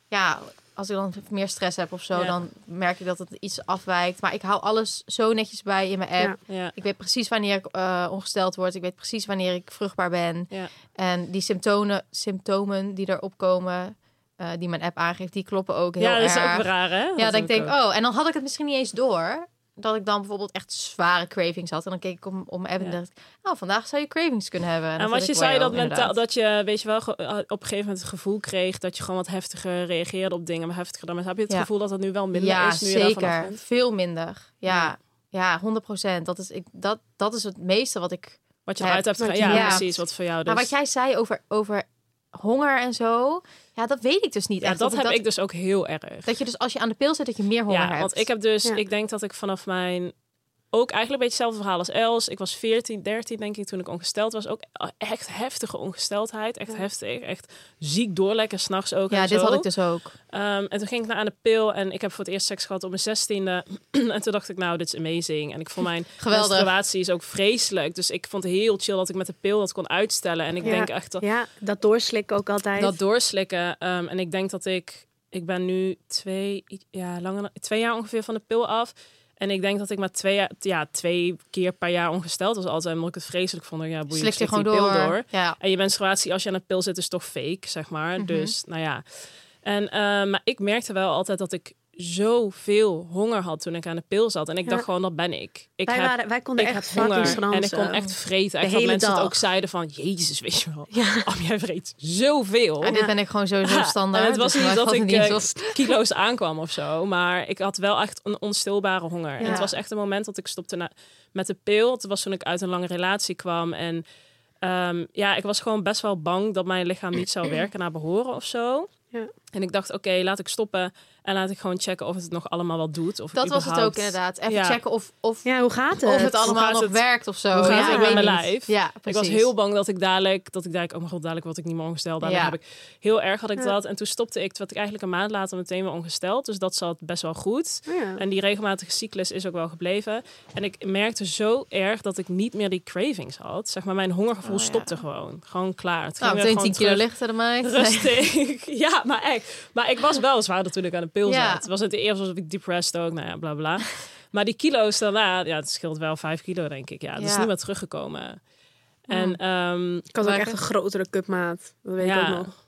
A: Ja, als ik dan meer stress heb of zo...
E: Ja.
A: dan merk ik dat het iets afwijkt. Maar ik hou alles zo netjes bij in mijn app.
F: Ja.
A: Ik weet precies wanneer ik eh, ongesteld word. Ik weet precies wanneer ik vruchtbaar ben. En die symptomen, symptomen die erop komen... eh, die mijn app aangeeft, die kloppen ook heel
E: ja, dat
A: erg.
E: is ook raar, hè?
A: Ja, dat ik denk, oh, en dan had ik het misschien niet eens door. Dat ik dan bijvoorbeeld echt zware cravings had. En dan keek ik om, om en dacht ik, oh, vandaag zou je cravings kunnen hebben.
E: En wat je zei, dat, mentaal, dat je, weet je wel, eh, op een gegeven moment het gevoel kreeg dat je gewoon wat heftiger reageerde op dingen, maar heftiger dan. Maar heb je het
A: Ja.
E: gevoel dat het nu wel minder
A: ja,
E: is, nu
A: zeker. Veel minder. Ja,
E: Ja.
A: ja, 100 procent. Dat is, ik, dat, dat is het meeste wat ik...
E: Wat je eruit hebt Ja,
A: ja.
E: precies, wat voor jou dus.
A: Maar wat jij zei over, over honger en zo. Ja, dat weet ik dus niet
E: Ja,
A: echt.
E: dat
A: ik
E: heb ik dus ook heel erg.
A: Dat je dus als je aan de pil zit, dat je meer honger
E: ja,
A: hebt.
E: want ik heb dus,
F: Ja.
E: ik denk dat ik vanaf mijn, ook eigenlijk een beetje hetzelfde verhaal als Els. Ik was 14, 13 denk ik toen ik ongesteld was. Ook echt heftige ongesteldheid, echt heftig. Echt ziek doorlekken s'nachts ook
A: ja,
E: en
A: dit
E: zo.
A: had ik dus ook.
E: Ehm, en toen ging ik naar aan de pil en ik heb voor het eerst seks gehad op mijn zestiende. en toen dacht ik, nou, dit is amazing. En ik vond mijn menstruatie is ook vreselijk. Dus ik vond het heel chill dat ik met de pil dat kon uitstellen. En ik
F: Ja.
E: denk echt dat
F: Ja, dat doorslikken ook altijd.
E: dat doorslikken. Ehm, en ik denk dat ik, ik ben nu twee, ja, langer, twee jaar ongeveer van de pil af. En ik denk dat ik maar twee, ja, twee keer per jaar ongesteld was altijd. Omdat ik het vreselijk vond. Ja, boeien,
A: Slik je gewoon
E: die pil
A: door.
E: door.
A: Ja.
E: En je menstruatie, als je aan de pil zit, is toch fake, zeg maar.
A: Mhm.
E: Dus, nou ja. En, eh, maar ik merkte wel altijd dat ik zoveel honger had toen ik aan de pil zat. En ik
F: Ja.
E: dacht gewoon, dat ben ik. Ik
F: wij,
E: heb
F: waren, wij konden
E: ik
F: echt
E: honger en ik
F: schransen.
E: kon echt vreten. Echt dat mensen het ook zeiden van, jezus, weet je wel.
F: Ja.
E: Oh, jij vreet zoveel.
A: En dit ben ik gewoon sowieso
E: Ja,
A: standaard.
E: En het was
A: dus
E: niet dat ik
A: niet
E: eh,
A: zo-
E: kilo's aankwam of zo. Maar ik had wel echt een onstilbare honger. En het was echt een moment dat ik stopte na- met de pil. Het was toen ik uit een lange relatie kwam. En ehm, ja, ik was gewoon best wel bang dat mijn lichaam niet zou werken naar behoren of zo.
F: Ja.
E: En ik dacht, oké, laat ik stoppen. En laat ik gewoon checken of het het nog allemaal wel doet. Of ik
A: Dat was het ook inderdaad. Even
E: Ja.
A: checken of, of,
F: Ja, hoe gaat het?
A: of het allemaal
E: gaat
A: nog
E: het-
A: werkt of zo.
E: hoe gaat
A: ja,
E: het
A: ik
E: met
A: weet
E: mijn
A: niet.
E: lijf?
A: Ja,
E: Ik was heel bang dat ik dadelijk, dat ik dadelijk, oh mijn god, dadelijk word ik niet meer ongesteld.
A: Ja.
E: heb ik heel erg had ik
F: Ja.
E: dat. En toen stopte ik, toen werd ik eigenlijk een maand later meteen weer ongesteld. Dus dat zat best wel goed.
F: Ja.
E: En die regelmatige cyclus is ook wel gebleven. En ik merkte zo erg dat ik niet meer die cravings had. Zeg maar, mijn hongergevoel
A: Oh, ja.
E: stopte gewoon. Gewoon klaar. Het
A: Nou,
E: ging weer
A: meteen 10
E: gewoon
A: kilo
E: terug.
A: lichter dan mij.
E: Rustig. ja, maar echt. Maar ik was wel zwaarder toen ik aan de pil
A: Ja.
E: zat. Het was het eerst was ik depressed ook. Nou ja, bla bla. maar die kilo's daarna, ja, het scheelt wel 5 kilo, denk ik. Ja, dat is niet meer teruggekomen. En, ehm,
F: Ik had ook echt een grotere cupmaat. Dat weet ik ook nog.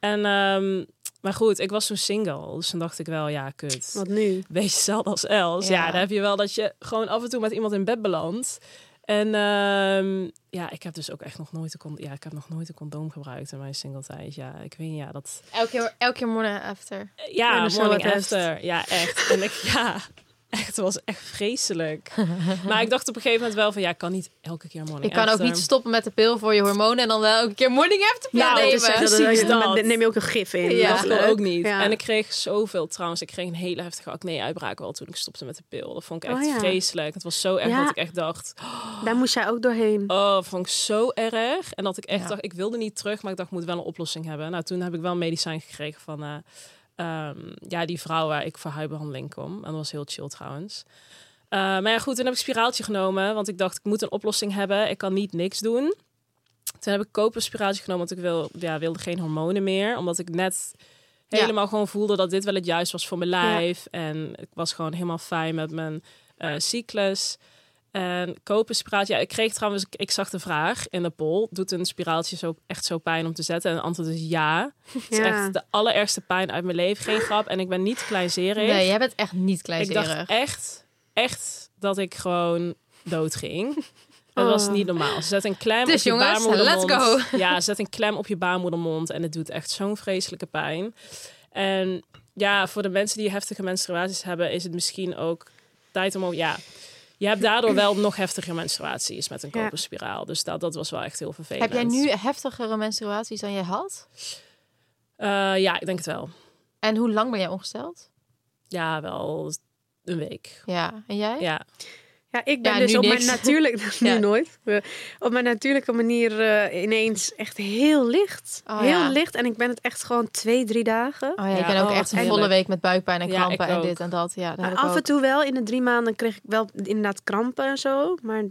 E: en ehm, maar goed, ik was toen single. Dus toen dacht ik wel, ja, kut.
F: Wat nu?
E: Beetje hetzelfde als Els. Ja.
A: Ja.
E: dan heb je wel dat je gewoon af en toe met iemand in bed belandt. En ehm, ja, ik heb dus ook echt nog nooit een condoom. Ja, ik heb nog nooit een condoom gebruikt in mijn single tijd. Ja, ik weet niet, ja, dat.
A: Elke keer, elke keer morning after.
E: Ja, morning after. Ja, echt. En ik, ja, echt, het was echt vreselijk. maar ik dacht op een gegeven moment wel van, ja, ik kan niet elke keer morning
A: Ik kan ook niet stoppen met de pil voor je hormonen en dan wel elke keer morning after pil
E: Nou,
A: nemen.
F: is echt,
E: precies
F: dat,
E: dat.
F: neem je ook een gif in.
A: Ja.
E: Dat ook niet.
F: Ja.
E: En ik kreeg zoveel trouwens. Ik kreeg een hele heftige acne-uitbraak wel toen ik stopte met de pil. Dat vond ik echt
F: Oh ja.
E: vreselijk. Het was zo erg
F: Ja.
E: dat ik echt dacht...
F: Daar moest jij ook doorheen.
E: Oh, dat vond ik zo erg. En dat ik echt
A: Ja.
E: dacht, ik wilde niet terug, maar ik dacht, ik moet wel een oplossing hebben. Nou, toen heb ik wel een medicijn gekregen van eh, ehm, ja, die vrouw waar ik voor huidbehandeling kom. En dat was heel chill trouwens. Eh, maar ja, goed, toen heb ik spiraaltje genomen, want ik dacht, ik moet een oplossing hebben. Ik kan niet niks doen. Toen heb ik koper spiraaltje genomen, want ik wil, ja, wilde geen hormonen meer. Omdat ik net
A: Ja.
E: helemaal gewoon voelde dat dit wel het juist was voor mijn lijf. En ik was gewoon helemaal fijn met mijn eh, cyclus. En kopen spiraaltje. Ja, ik kreeg trouwens, ik, ik zag de vraag in de poll. Doet een spiraaltje zo echt zo pijn om te zetten? En het antwoord is ja. Het is echt de allerergste pijn uit mijn leven. Geen grap. En ik ben niet kleinzerig.
A: Nee, jij bent echt niet
E: ik
A: kleinzerig.
E: dacht echt, echt dat ik gewoon dood ging. Dat was
F: Oh.
E: niet normaal. Ze zet een klem
A: Dus
E: op je
A: jongens,
E: baarmoedermond.
A: let's go.
E: Ja, ze zet een klem op je baarmoedermond. En het doet echt zo'n vreselijke pijn. En ja, voor de mensen die heftige menstruaties hebben... is het misschien ook tijd om... Ja, je hebt daardoor wel nog heftiger menstruaties met een koperspiraal. Dus dat, dat was wel echt heel vervelend.
A: Heb jij nu heftigere menstruaties dan jij had?
E: Eh, ja, ik denk het wel.
A: En hoe lang ben jij ongesteld?
E: Ja, wel een week.
A: Ja, en jij?
E: Ja,
F: Ja, ik ben
A: Ja,
F: dus op
A: niks.
F: mijn natuurlijke... nu nooit. Op mijn natuurlijke manier eh, ineens echt heel licht.
A: Oh,
F: heel
A: ja.
F: licht. En ik ben het echt gewoon twee, drie dagen.
A: Oh ja, ik ben ook
E: oh,
A: echt een volle week met buikpijn en krampen en dit en dat. Ja, dat
F: Maar af en toe wel. In de drie maanden kreeg ik wel inderdaad krampen en zo. Maar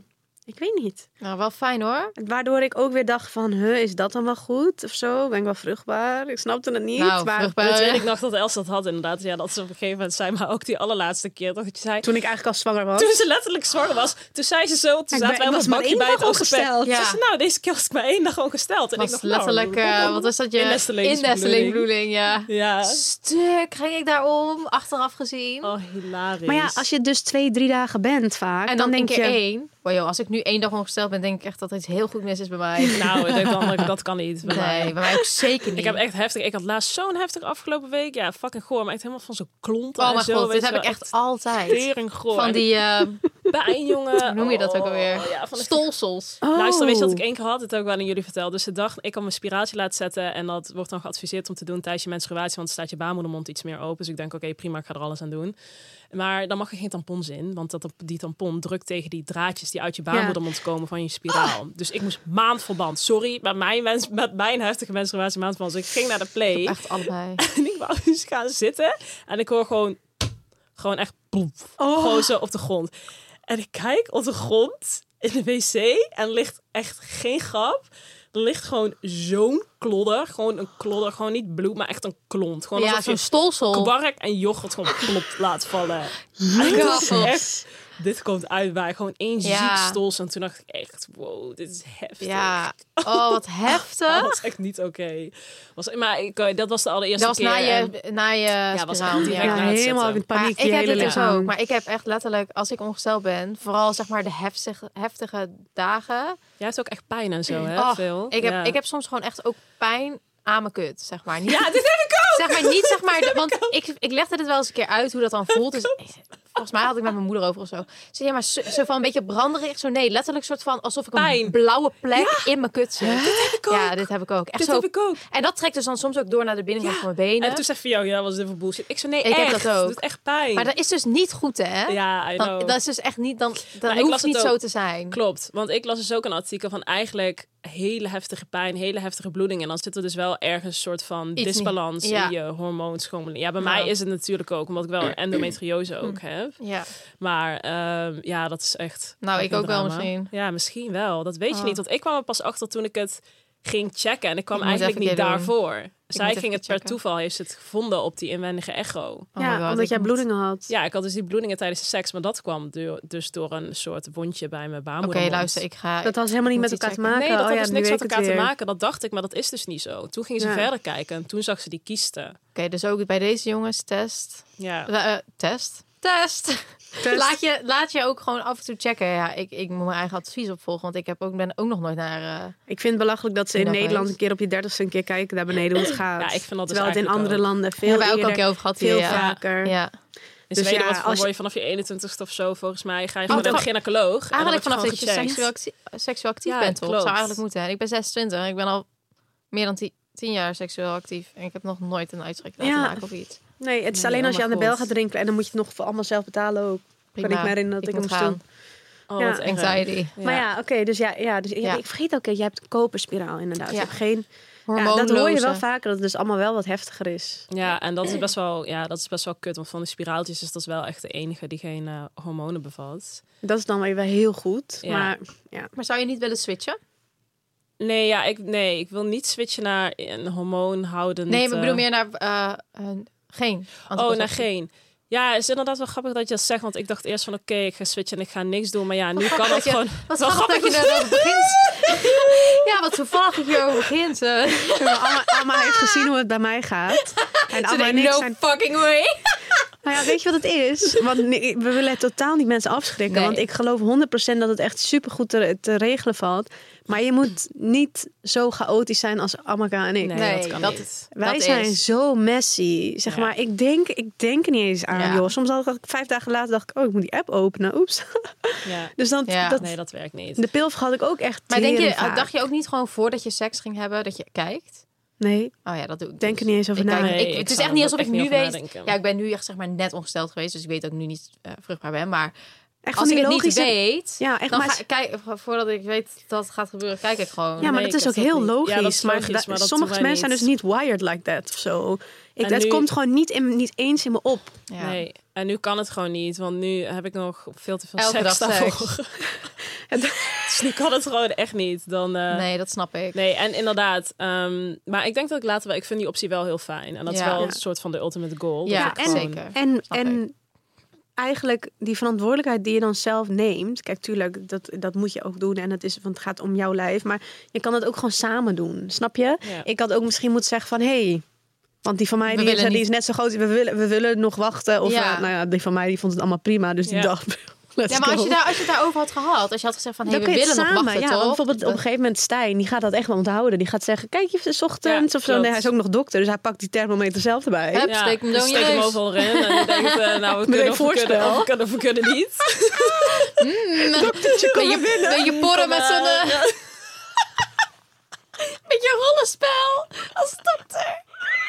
F: ik weet niet.
A: Nou, wel fijn hoor.
F: Waardoor ik ook weer dacht van... Huh, is dat dan wel goed? Of zo? Ben ik wel vruchtbaar? Ik snapte het niet.
A: Nou,
F: maar
A: vruchtbaar.
E: dat weet ik nog dat Els dat had inderdaad. Ja, dat ze op een gegeven moment zei, maar ook die allerlaatste keer dat je zei...
F: Toen ik eigenlijk al zwanger was.
E: Toen ze letterlijk zwanger was, toen zei ze zo, toen zaten wij op
F: was
E: het
F: maar
E: bankje
F: één
E: bij
F: dag
E: het ongesteld. Ja. Nou, deze keer was ik maar één dag ongesteld. En
A: was
E: ik dacht, nou,
A: letterlijk, eh, wat was dat je? Ja.
E: Ja.
A: Stuk ging ik daarom, achteraf gezien.
E: Oh, hilarisch.
F: Maar ja, als je dus twee, drie dagen bent vaak...
A: en dan,
F: denk je...
A: één. Wow, joh, als ik nu één dag ongesteld ben, denk ik echt dat er iets heel goed mis is bij mij.
E: Nou, ik denk dan, dat kan niet bij
A: nee,
E: mij.
A: bij mij ook zeker niet.
E: Ik heb echt heftig. Ik had laatst zo'n heftig afgelopen week. Ja, fucking goor. Maar echt helemaal van zo'n klont
A: Oh
E: en
A: mijn
E: zo.
A: god, dit heb ik echt altijd. Van die
E: pijn, jongen.
A: Hoe noem je dat ook
E: Oh,
A: alweer?
E: Ja, van de
A: Stolsels.
E: Luister, weet je wat
F: Oh.
E: ik één keer had? Dat heb ik wel aan jullie verteld. Dus de dag, ik kan mijn spiratie laten zetten. En dat wordt dan geadviseerd om te doen tijdens je menstruatie. Want dan staat je baarmoedermond iets meer open. Dus ik denk, oké, prima, ik ga er alles aan doen. Maar dan mag er geen tampons in. Want dat, die tampon drukt tegen die draadjes die uit je baarmoedermond komen van je spiraal. Dus ik moest maandverband. Sorry, met mijn, mens, met mijn heftige menstruatie maandverband. Dus ik ging naar de play.
A: Echt allebei.
E: En ik wou dus gaan zitten. En ik hoor gewoon, gewoon echt ploep. Gewoon zo op de grond. En ik kijk op de grond in de wc. En er ligt echt geen grap. Er ligt gewoon zo'n klodder. Gewoon een klodder. Gewoon niet bloed, maar echt een klont. Gewoon
A: Ja, zo'n stolsel.
E: kwark en yoghurt gewoon plop laat vallen. En
A: Grappig.
E: echt, dit komt uit bij gewoon één
A: Ja.
E: ziek stols. En toen dacht ik echt, wow, dit is heftig.
A: Ja. Oh, wat
E: Dat
A: heftig.
E: was echt niet oké. Was, maar ik, eh, dat was de allereerste
A: Dat was
E: keer.
A: na
E: en-
A: je, na je spiraal.
F: Ja,
E: na het
F: helemaal in paniek.
A: Maar ik heb dit dus ook. Maar ik heb echt letterlijk, als ik ongesteld ben, vooral zeg maar de heftige, heftige dagen.
E: Jij hebt ook echt pijn en zo, hè?
A: Oh,
E: Veel.
A: Ik heb,
E: Ja.
A: ik heb soms gewoon echt ook pijn aan mijn kut, zeg maar. Niet,
E: Ja, dit heb ik ook!
A: zeg maar niet, zeg maar, want ik, ik legde dit wel eens een keer uit hoe dat dan voelt. Dus volgens mij had ik met mijn moeder over of zo. Ze ja, maar zo, zo van een beetje branderig. Zo nee, letterlijk soort van alsof ik een
E: Pijn.
A: blauwe plek in mijn kut zit.
E: Dit heb ik ook.
A: Ja, dit heb ik ook. Echt
E: dit
A: zo.
E: heb ik ook.
A: En dat trekt dus dan soms ook door naar de binnenkant van mijn benen.
E: En toen zei Vio, ja, wat is dit voor bullshit? Ik zei, nee,
A: Ik heb
E: echt.
A: dat ook.
E: doet echt pijn.
A: Maar dat is dus niet goed, hè?
E: Ja, I
A: Dan-
E: know.
A: dat is dus echt niet, dan, dat
E: Maar ik
A: hoeft
E: las het
A: niet
E: ook.
A: zo te zijn.
E: Klopt, want ik las dus ook een artikel van eigenlijk hele heftige pijn, hele heftige bloeding. En dan zit er dus wel ergens een soort van disbalans
A: ja.
E: in je hormoonschommeling. Ja, bij mij is het natuurlijk ook, omdat ik wel een endometriose ook heb.
A: Ja.
E: Maar ehm, ja, dat is echt...
A: Nou, ik ook wel misschien.
E: Ja, misschien wel. Dat weet je
A: Oh.
E: niet. Want ik kwam er pas achter toen ik het ging checken. En ik kwam
A: Ik
E: eigenlijk niet
A: doen.
E: Zij ging het per
A: checken.
E: toeval, heeft ze het gevonden op die inwendige echo.
A: Oh
F: ja,
A: God,
F: omdat jij
A: moet-
F: bloedingen had.
E: Ja, ik had dus die bloedingen tijdens de seks, maar dat kwam du- dus door een soort wondje bij mijn
A: Oké,
E: baarmoeder.
A: luister, ik ga...
F: Dat had helemaal niet met elkaar te maken.
E: Nee, dat
F: oh,
E: had
F: ja,
E: dus niks met elkaar te maken. Dat dacht ik, maar dat is dus niet zo. Toen ging ze
F: Ja.
E: verder kijken en toen zag ze die kiesten.
A: Oké, dus ook bij deze jongens, test.
E: Ja.
A: Eh, eh, test? Test!
F: Test.
A: Laat, je, laat je ook gewoon af en toe checken. Ja, ik, ik moet mijn eigen advies opvolgen, want ik heb ook, ben ook nog nooit naar... eh,
F: Ik vind het belachelijk dat ze in Nederland een keer op je dertigste een keer kijken naar beneden hoe het gaat.
E: Ja, ik vind dat dus
F: Terwijl het in andere
E: ook.
F: landen veel
A: hebben ook al
F: eerder,
A: keer over gehad
F: veel
A: hier, ja.
F: vaker.
A: Ja.
E: In
F: Dus
E: Zweden
F: ja,
E: wat
F: als
E: word
F: je-
E: vanaf je 21ste of zo, volgens mij, ga je
A: Oh,
E: gewoon naar de gynaecoloog. en dan
A: Eigenlijk vanaf dat je seksueel,
E: gecheckt.
A: actie- seksueel actief
E: Ja,
A: bent, toch? Zou eigenlijk moeten. En ik ben 26 en ik ben al meer dan 10 10 jaar seksueel actief. En ik heb nog nooit een uitschrik laten
F: Ja.
A: maken of iets.
F: Nee, het is
E: Nee,
F: alleen als je aan de bel gaat drinken en dan moet je het nog voor allemaal zelf betalen ook.
A: Prima.
F: Kan ik me herinneren dat ik, hem
A: moet
F: moest
A: gaan.
F: doen.
E: Oh,
F: Ja.
A: Anxiety.
E: Ja.
F: Maar ja, oké, dus ja, ja, dus ja,
A: Ja.
F: ik vergeet ook, hè, je hebt een koperspiraal inderdaad. Je
A: Ja.
F: hebt geen, ja, dat hoor je wel vaker, dat het dus allemaal wel wat heftiger is.
E: Ja, en dat is best wel, ja, dat is best wel kut. Want van die spiraaltjes is dat wel echt de enige die geen eh, hormonen bevat.
F: Dat is dan weer wel heel goed.
E: Ja.
F: Maar
A: Maar zou je niet willen switchen?
E: Nee, ja, ik, nee, ik wil niet switchen naar een hormoonhoudend...
A: Nee, maar ik bedoel
E: eh,
A: meer naar eh, een- geen.
E: Oh, naar geen. Ja, het is inderdaad wel grappig dat je dat zegt. Want ik dacht eerst van oké, ik ga switchen en ik ga niks doen. Maar ja, nu kan
A: grappig
E: het
A: dat
E: gewoon...
A: Wat
E: wel
A: grappig dat je erover begint. ja, wat toevallig dat je erover begint. eh.
F: Alma, Alma heeft gezien hoe het bij mij gaat. En
A: Ze
F: Alma en ik
A: no
F: zijn...
A: fucking way.
F: Nou ja, weet je wat het is? Want we willen totaal niet mensen afschrikken.
A: Nee.
F: Want ik geloof 100% dat het echt supergoed te, te regelen valt. Maar je moet niet zo chaotisch zijn als Amaka en ik.
E: Nee,
A: Nee,
E: dat kan
A: dat-
E: niet.
F: Wij
A: dat
F: zijn
A: is-
F: zo messy. Zeg
E: Ja.
F: maar, ik denk, ik denk er niet eens aan,
A: Ja.
F: joh. Soms ik vijf dagen later dacht ik, oh, ik moet die app openen. Oeps.
E: Ja.
F: Dus dan,
A: Ja.
F: dat,
E: Nee, dat werkt niet.
F: de pil had ik ook echt
A: Maar denk je,
F: vaak.
A: dacht je ook niet gewoon voordat je seks ging hebben dat je kijkt?
F: Nee,
A: Oh ja, dat doe ik.
F: denk
A: dus.
F: er niet eens over
A: Ik
F: na.
A: kijk-
E: Nee,
A: ik-
E: ik
A: het is echt niet alsof ik nu weet.
E: nadenken.
A: Ja, ik ben nu echt zeg maar net ongesteld geweest, dus ik weet ook nu niet eh, vruchtbaar ben. Maar
F: Echt
A: als
F: van
A: ik het
F: logische...
A: niet weet,
F: Ja, echt
A: dan
F: maar
A: ga ik kijken voordat ik weet dat het gaat gebeuren. Kijk ik gewoon.
F: Ja, maar
E: Nee,
F: dat
E: ik
F: is ook
E: dat
F: heel
E: niet.
F: logisch.
E: Ja, dat is
F: maar
E: logisch,
F: da-
E: maar dat
F: sommige mensen zijn dus niet wired like that of zo. Ik, het
E: nu-
F: komt gewoon niet, in, niet eens in me op.
A: Ja.
E: Nee, en nu kan het gewoon niet, want nu heb ik nog veel te veel
A: Elke
E: seks
A: dag
E: daarvoor. dus nu kan het gewoon echt niet. Dan, eh,
A: Nee, dat snap ik.
E: Nee, en inderdaad. ehm, maar ik denk dat ik later wel... Ik vind die optie wel heel fijn. En dat is
A: Ja.
E: wel
A: Ja.
E: een soort van de ultimate goal.
A: Ja,
E: Dat ik
F: en-
E: gewoon-
A: zeker.
F: En, en eigenlijk die verantwoordelijkheid die je dan zelf neemt. Kijk, tuurlijk, dat, dat moet je ook doen. En het, is, want het gaat om jouw lijf. Maar je kan het ook gewoon samen doen. Snap je?
E: Ja.
F: Ik had ook misschien moeten zeggen van... Hey, want die van mij die is, die net zo groot. We willen, we willen nog wachten. Of
A: Ja.
F: eh, nou ja, die van mij die vond het allemaal prima. Dus die
E: Ja.
F: dacht... Let's
A: Ja, maar als je, daar, als je het daarover had gehad, als je had gezegd van, hé,
F: Dan
A: we willen nog wachten,
F: ja,
A: toch?
F: want bijvoorbeeld op een gegeven moment Stijn, die gaat dat echt wel onthouden. Die gaat zeggen, kijk, je is ochtends
E: Ja,
F: of zo. Nee, hij is ook nog dokter, dus hij pakt die thermometer zelf erbij.
A: Hup, steek hem
E: dus steek hem overal in. En je denkt, eh, nou, we kunnen of we
F: voorspel.
E: kunnen, of we kunnen, of we kunnen niet.
A: Ben je, ben je porren met zo'n...
E: eh,
A: Met je rollenspel als dokter.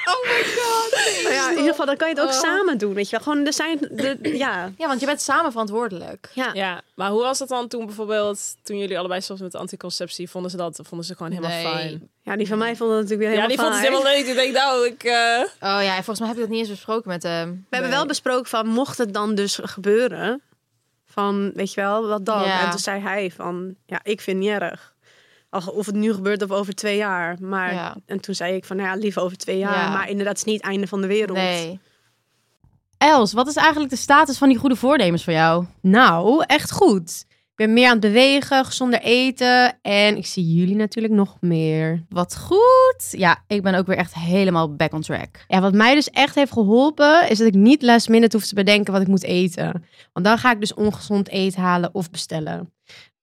A: Oh my god.
F: Maar ja, in ieder geval, dan kan je het ook
A: Oh.
F: samen doen, weet je wel. Gewoon, er zijn, de, ja.
A: Ja, want je bent samen verantwoordelijk.
F: Ja.
E: Ja, maar hoe was het dan toen bijvoorbeeld, toen jullie allebei stopten met anticonceptie, vonden ze dat, vonden ze gewoon helemaal
A: Nee.
E: fijn?
F: ja, die van mij vonden het natuurlijk weer
E: Ja,
F: helemaal
E: die vond het
F: fijn.
E: helemaal leuk. Die denkt, nou, ik... eh,
A: Oh ja, volgens mij heb ik dat niet eens besproken met hem.
F: We hebben wel besproken van, mocht het dan dus gebeuren, van, weet je wel, wat dan?
A: Ja.
F: En toen zei hij van, ja, ik vind het niet erg. Of het nu gebeurt of over twee jaar. Maar,
A: Ja.
F: En toen zei ik van, nou ja, liever over twee jaar.
A: Ja.
F: Maar inderdaad, het is niet het einde van de wereld.
A: Nee.
G: Els, wat is eigenlijk de status van die goede voornemens voor jou?
H: Nou, echt goed. Ik ben meer aan het bewegen, gezonder eten. En ik zie jullie natuurlijk nog meer.
G: Wat goed. Ja, ik ben ook weer echt helemaal back on track.
H: Ja, wat mij dus echt heeft geholpen, is dat ik niet last minute hoef te bedenken wat ik moet eten. Want dan ga ik dus ongezond eten halen of bestellen.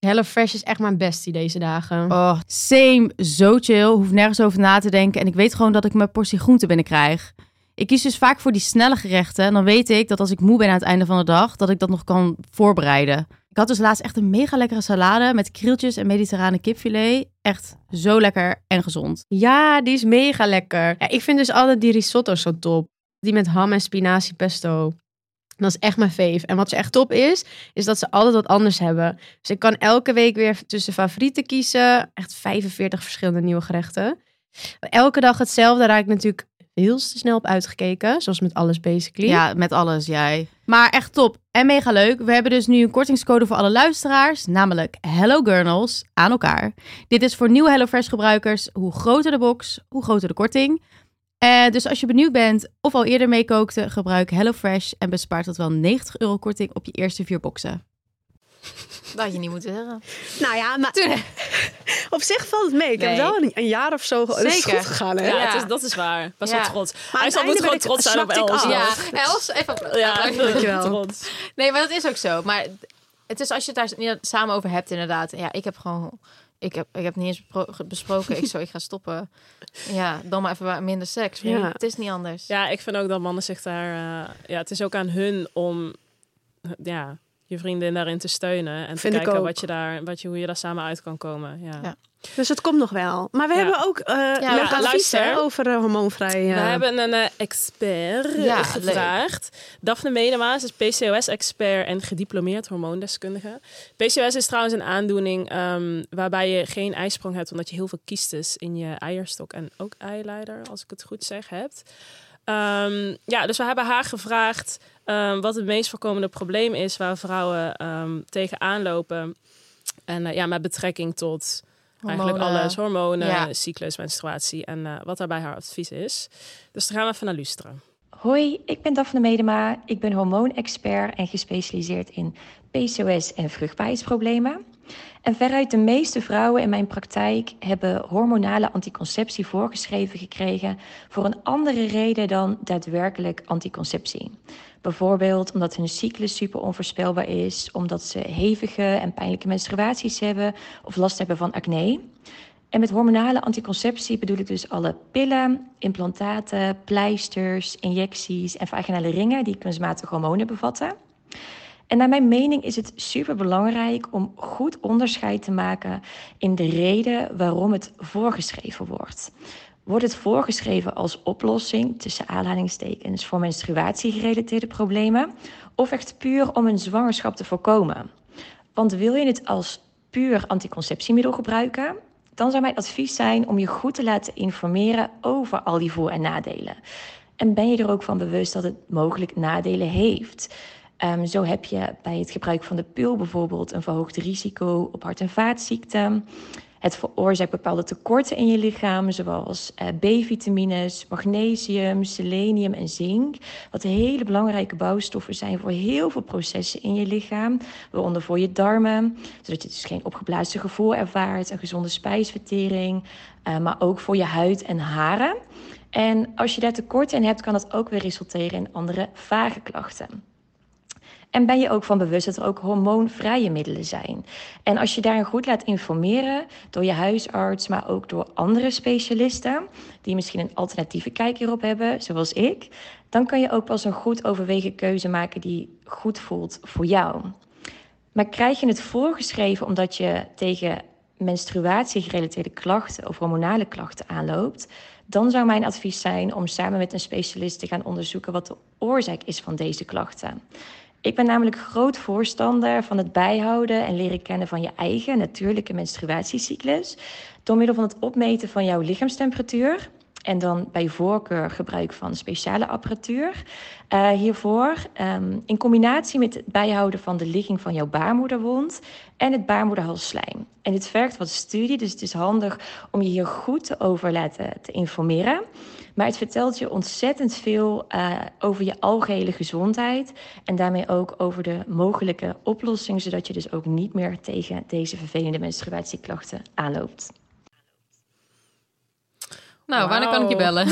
H: HelloFresh is echt mijn bestie deze dagen.
G: Oh, same, zo chill. Hoef nergens over na te denken. En ik weet gewoon dat ik mijn portie groente binnenkrijg. Ik kies dus vaak voor die snelle gerechten. En dan weet ik dat als ik moe ben aan het einde van de dag, dat ik dat nog kan voorbereiden. Ik had dus laatst echt een mega lekkere salade met krieltjes en mediterrane kipfilet. Echt zo lekker en gezond.
H: Ja, die is mega lekker. Ja, ik vind dus altijd die risotto zo top. Die met ham en spinazie pesto. Dat is echt mijn fave. En wat ze echt top is, is dat ze altijd wat anders hebben. Dus ik kan elke week weer tussen favorieten kiezen. Echt 45 verschillende nieuwe gerechten. Elke dag hetzelfde. Raak ik natuurlijk heel snel op uitgekeken. Zoals met alles basically.
G: Ja, met alles, jij. Maar echt top en mega leuk. We hebben dus nu een kortingscode voor alle luisteraars, namelijk Hello Gurnals aan elkaar. Dit is voor nieuwe HelloFresh gebruikers. Hoe groter de box, hoe groter de korting. Eh, dus als je benieuwd bent of al eerder meekookte, gebruik HelloFresh en bespaart tot wel 90 euro korting op je eerste vier boxen.
A: Dat had je niet moeten zeggen.
F: Nou ja, maar op zich valt het mee. Ik heb wel een, een jaar of zo. Het is
A: Zeker.
F: goed gegaan, hè?
E: ja,
A: Ja.
E: Het is, dat is waar. Best
A: Ja.
E: wel trots. Hij zal moet gewoon trots zijn op Els.
A: Ja, Els, even...
E: Ja,
F: Dankjewel.
E: trots.
A: Nee, maar dat is ook zo. Maar het is als je het daar niet samen over hebt, inderdaad. Ja, ik heb gewoon... Ik heb, ik heb niet eens bespro- besproken. Ik zo, ik ga stoppen. Ja, dan maar even wat minder seks. Het is niet anders.
E: Ja, ik vind ook dat mannen zich daar... eh, ja, het is ook aan hun om ja, je vriendin daarin te steunen. En
F: Vind
E: te kijken
F: ook.
E: wat je daar, wat je, hoe je daar samen uit kan komen. Ja.
A: Ja.
F: Dus het komt nog wel. Maar we
E: Ja.
F: hebben ook eh leuk
A: Ja,
F: advies
E: luister.
F: hè, over eh, hormoonvrij. eh,
E: We hebben een eh, expert
A: Ja,
E: gevraagd. Daphne Medema is PCOS-expert en gediplomeerd hormoondeskundige. PCOS is trouwens een aandoening ehm, waarbij je geen ijsprong hebt... omdat je heel veel kiestes in je eierstok en ook eileider, als ik het goed zeg, hebt. Ehm, ja, dus we hebben haar gevraagd ehm, wat het meest voorkomende probleem is... waar vrouwen ehm tegenaan lopen. En eh, ja, met betrekking tot... Eigenlijk alles, hormonen,
A: Ja.
E: cyclus, menstruatie en eh, wat daarbij haar advies is. Dus daar gaan we even naar luisteren.
I: Hoi, ik ben Daphne Medema. Ik ben hormoonexpert en gespecialiseerd in PCOS en vruchtbaarheidsproblemen. En veruit de meeste vrouwen in mijn praktijk hebben hormonale anticonceptie voorgeschreven gekregen voor een andere reden dan daadwerkelijk anticonceptie. Bijvoorbeeld omdat hun cyclus super onvoorspelbaar is, omdat ze hevige en pijnlijke menstruaties hebben of last hebben van acne. En met hormonale anticonceptie bedoel ik dus alle pillen, implantaten, pleisters, injecties en vaginale ringen die kunstmatige hormonen bevatten. En naar mijn mening is het super belangrijk om goed onderscheid te maken in de reden waarom het voorgeschreven wordt. Wordt het voorgeschreven als oplossing tussen aanhalingstekens voor menstruatiegerelateerde problemen of echt puur om een zwangerschap te voorkomen? Want wil je het als puur anticonceptiemiddel gebruiken, dan zou mijn advies zijn om je goed te laten informeren over al die voor- en nadelen. En ben je er ook van bewust dat het mogelijk nadelen heeft? Ehm, zo heb je bij het gebruik van de pil bijvoorbeeld een verhoogd risico op hart- en vaatziekten. Het veroorzaakt bepaalde tekorten in je lichaam, zoals eh, B-vitamines, magnesium, selenium en zink. Wat hele belangrijke bouwstoffen zijn voor heel veel processen in je lichaam, waaronder voor je darmen, zodat je dus geen opgeblazen gevoel ervaart, een gezonde spijsvertering, eh, maar ook voor je huid en haren. En als je daar tekort in hebt, kan dat ook weer resulteren in andere vage klachten. En ben je ook van bewust dat er ook hormoonvrije middelen zijn. En als je daarin goed laat informeren door je huisarts, maar ook door andere specialisten, die misschien een alternatieve kijk hierop hebben, zoals ik, dan kan je ook pas een goed overwegen keuze maken die goed voelt voor jou. Maar krijg je het voorgeschreven omdat je tegen menstruatiegerelateerde klachten of hormonale klachten aanloopt, dan zou mijn advies zijn om samen met een specialist te gaan onderzoeken wat de oorzaak is van deze klachten. Ik ben namelijk groot voorstander van het bijhouden en leren kennen van je eigen natuurlijke menstruatiecyclus door middel van het opmeten van jouw lichaamstemperatuur en dan bij voorkeur gebruik van speciale apparatuur uh, hiervoor. Um, in combinatie met het bijhouden van de ligging van jouw baarmoederwond en het baarmoederhalsslijm. En dit vergt wat studie, dus het is handig om je hier goed over laten te informeren. Maar het vertelt je ontzettend veel uh, over je algehele gezondheid. En daarmee ook over de mogelijke oplossing, zodat je dus ook niet meer tegen deze vervelende menstruatieklachten aanloopt.
A: Nou, wanneer kan ik je bellen?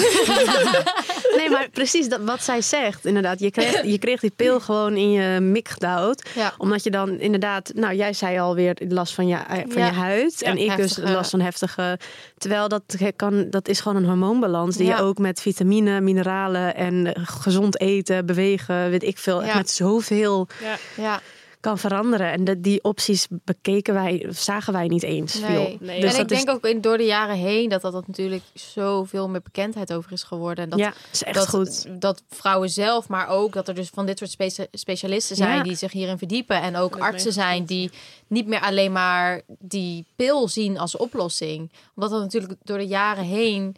F: nee, maar precies dat, wat zij zegt, inderdaad. Je kreeg, je kreeg die pil gewoon in je mik gedouwd.
A: Ja.
F: Omdat je dan inderdaad, nou jij zei alweer last van je, van
A: Ja.
F: je huid. en ik dus last van heftige. Terwijl dat, kan, dat is gewoon een hormoonbalans. Die je ook met vitamine, mineralen en eh, gezond eten, bewegen, weet ik veel. Echt met zoveel
E: Ja.
A: Ja,
F: kan veranderen. En de, die opties bekeken wij, zagen wij niet eens
A: nee.
F: veel.
E: Nee,
A: en
F: Dus
A: ik
F: dat is-
A: denk ook in, door de jaren heen dat dat, dat natuurlijk zoveel meer bekendheid over is geworden. En dat,
F: ja, is echt
A: dat,
F: goed.
A: dat vrouwen zelf, maar ook dat er dus van dit soort specia- specialisten zijn
F: Ja.
A: die zich hierin verdiepen. En ook
E: ik
A: artsen zijn die niet meer alleen maar die pil zien als oplossing. Omdat dat natuurlijk door de jaren heen,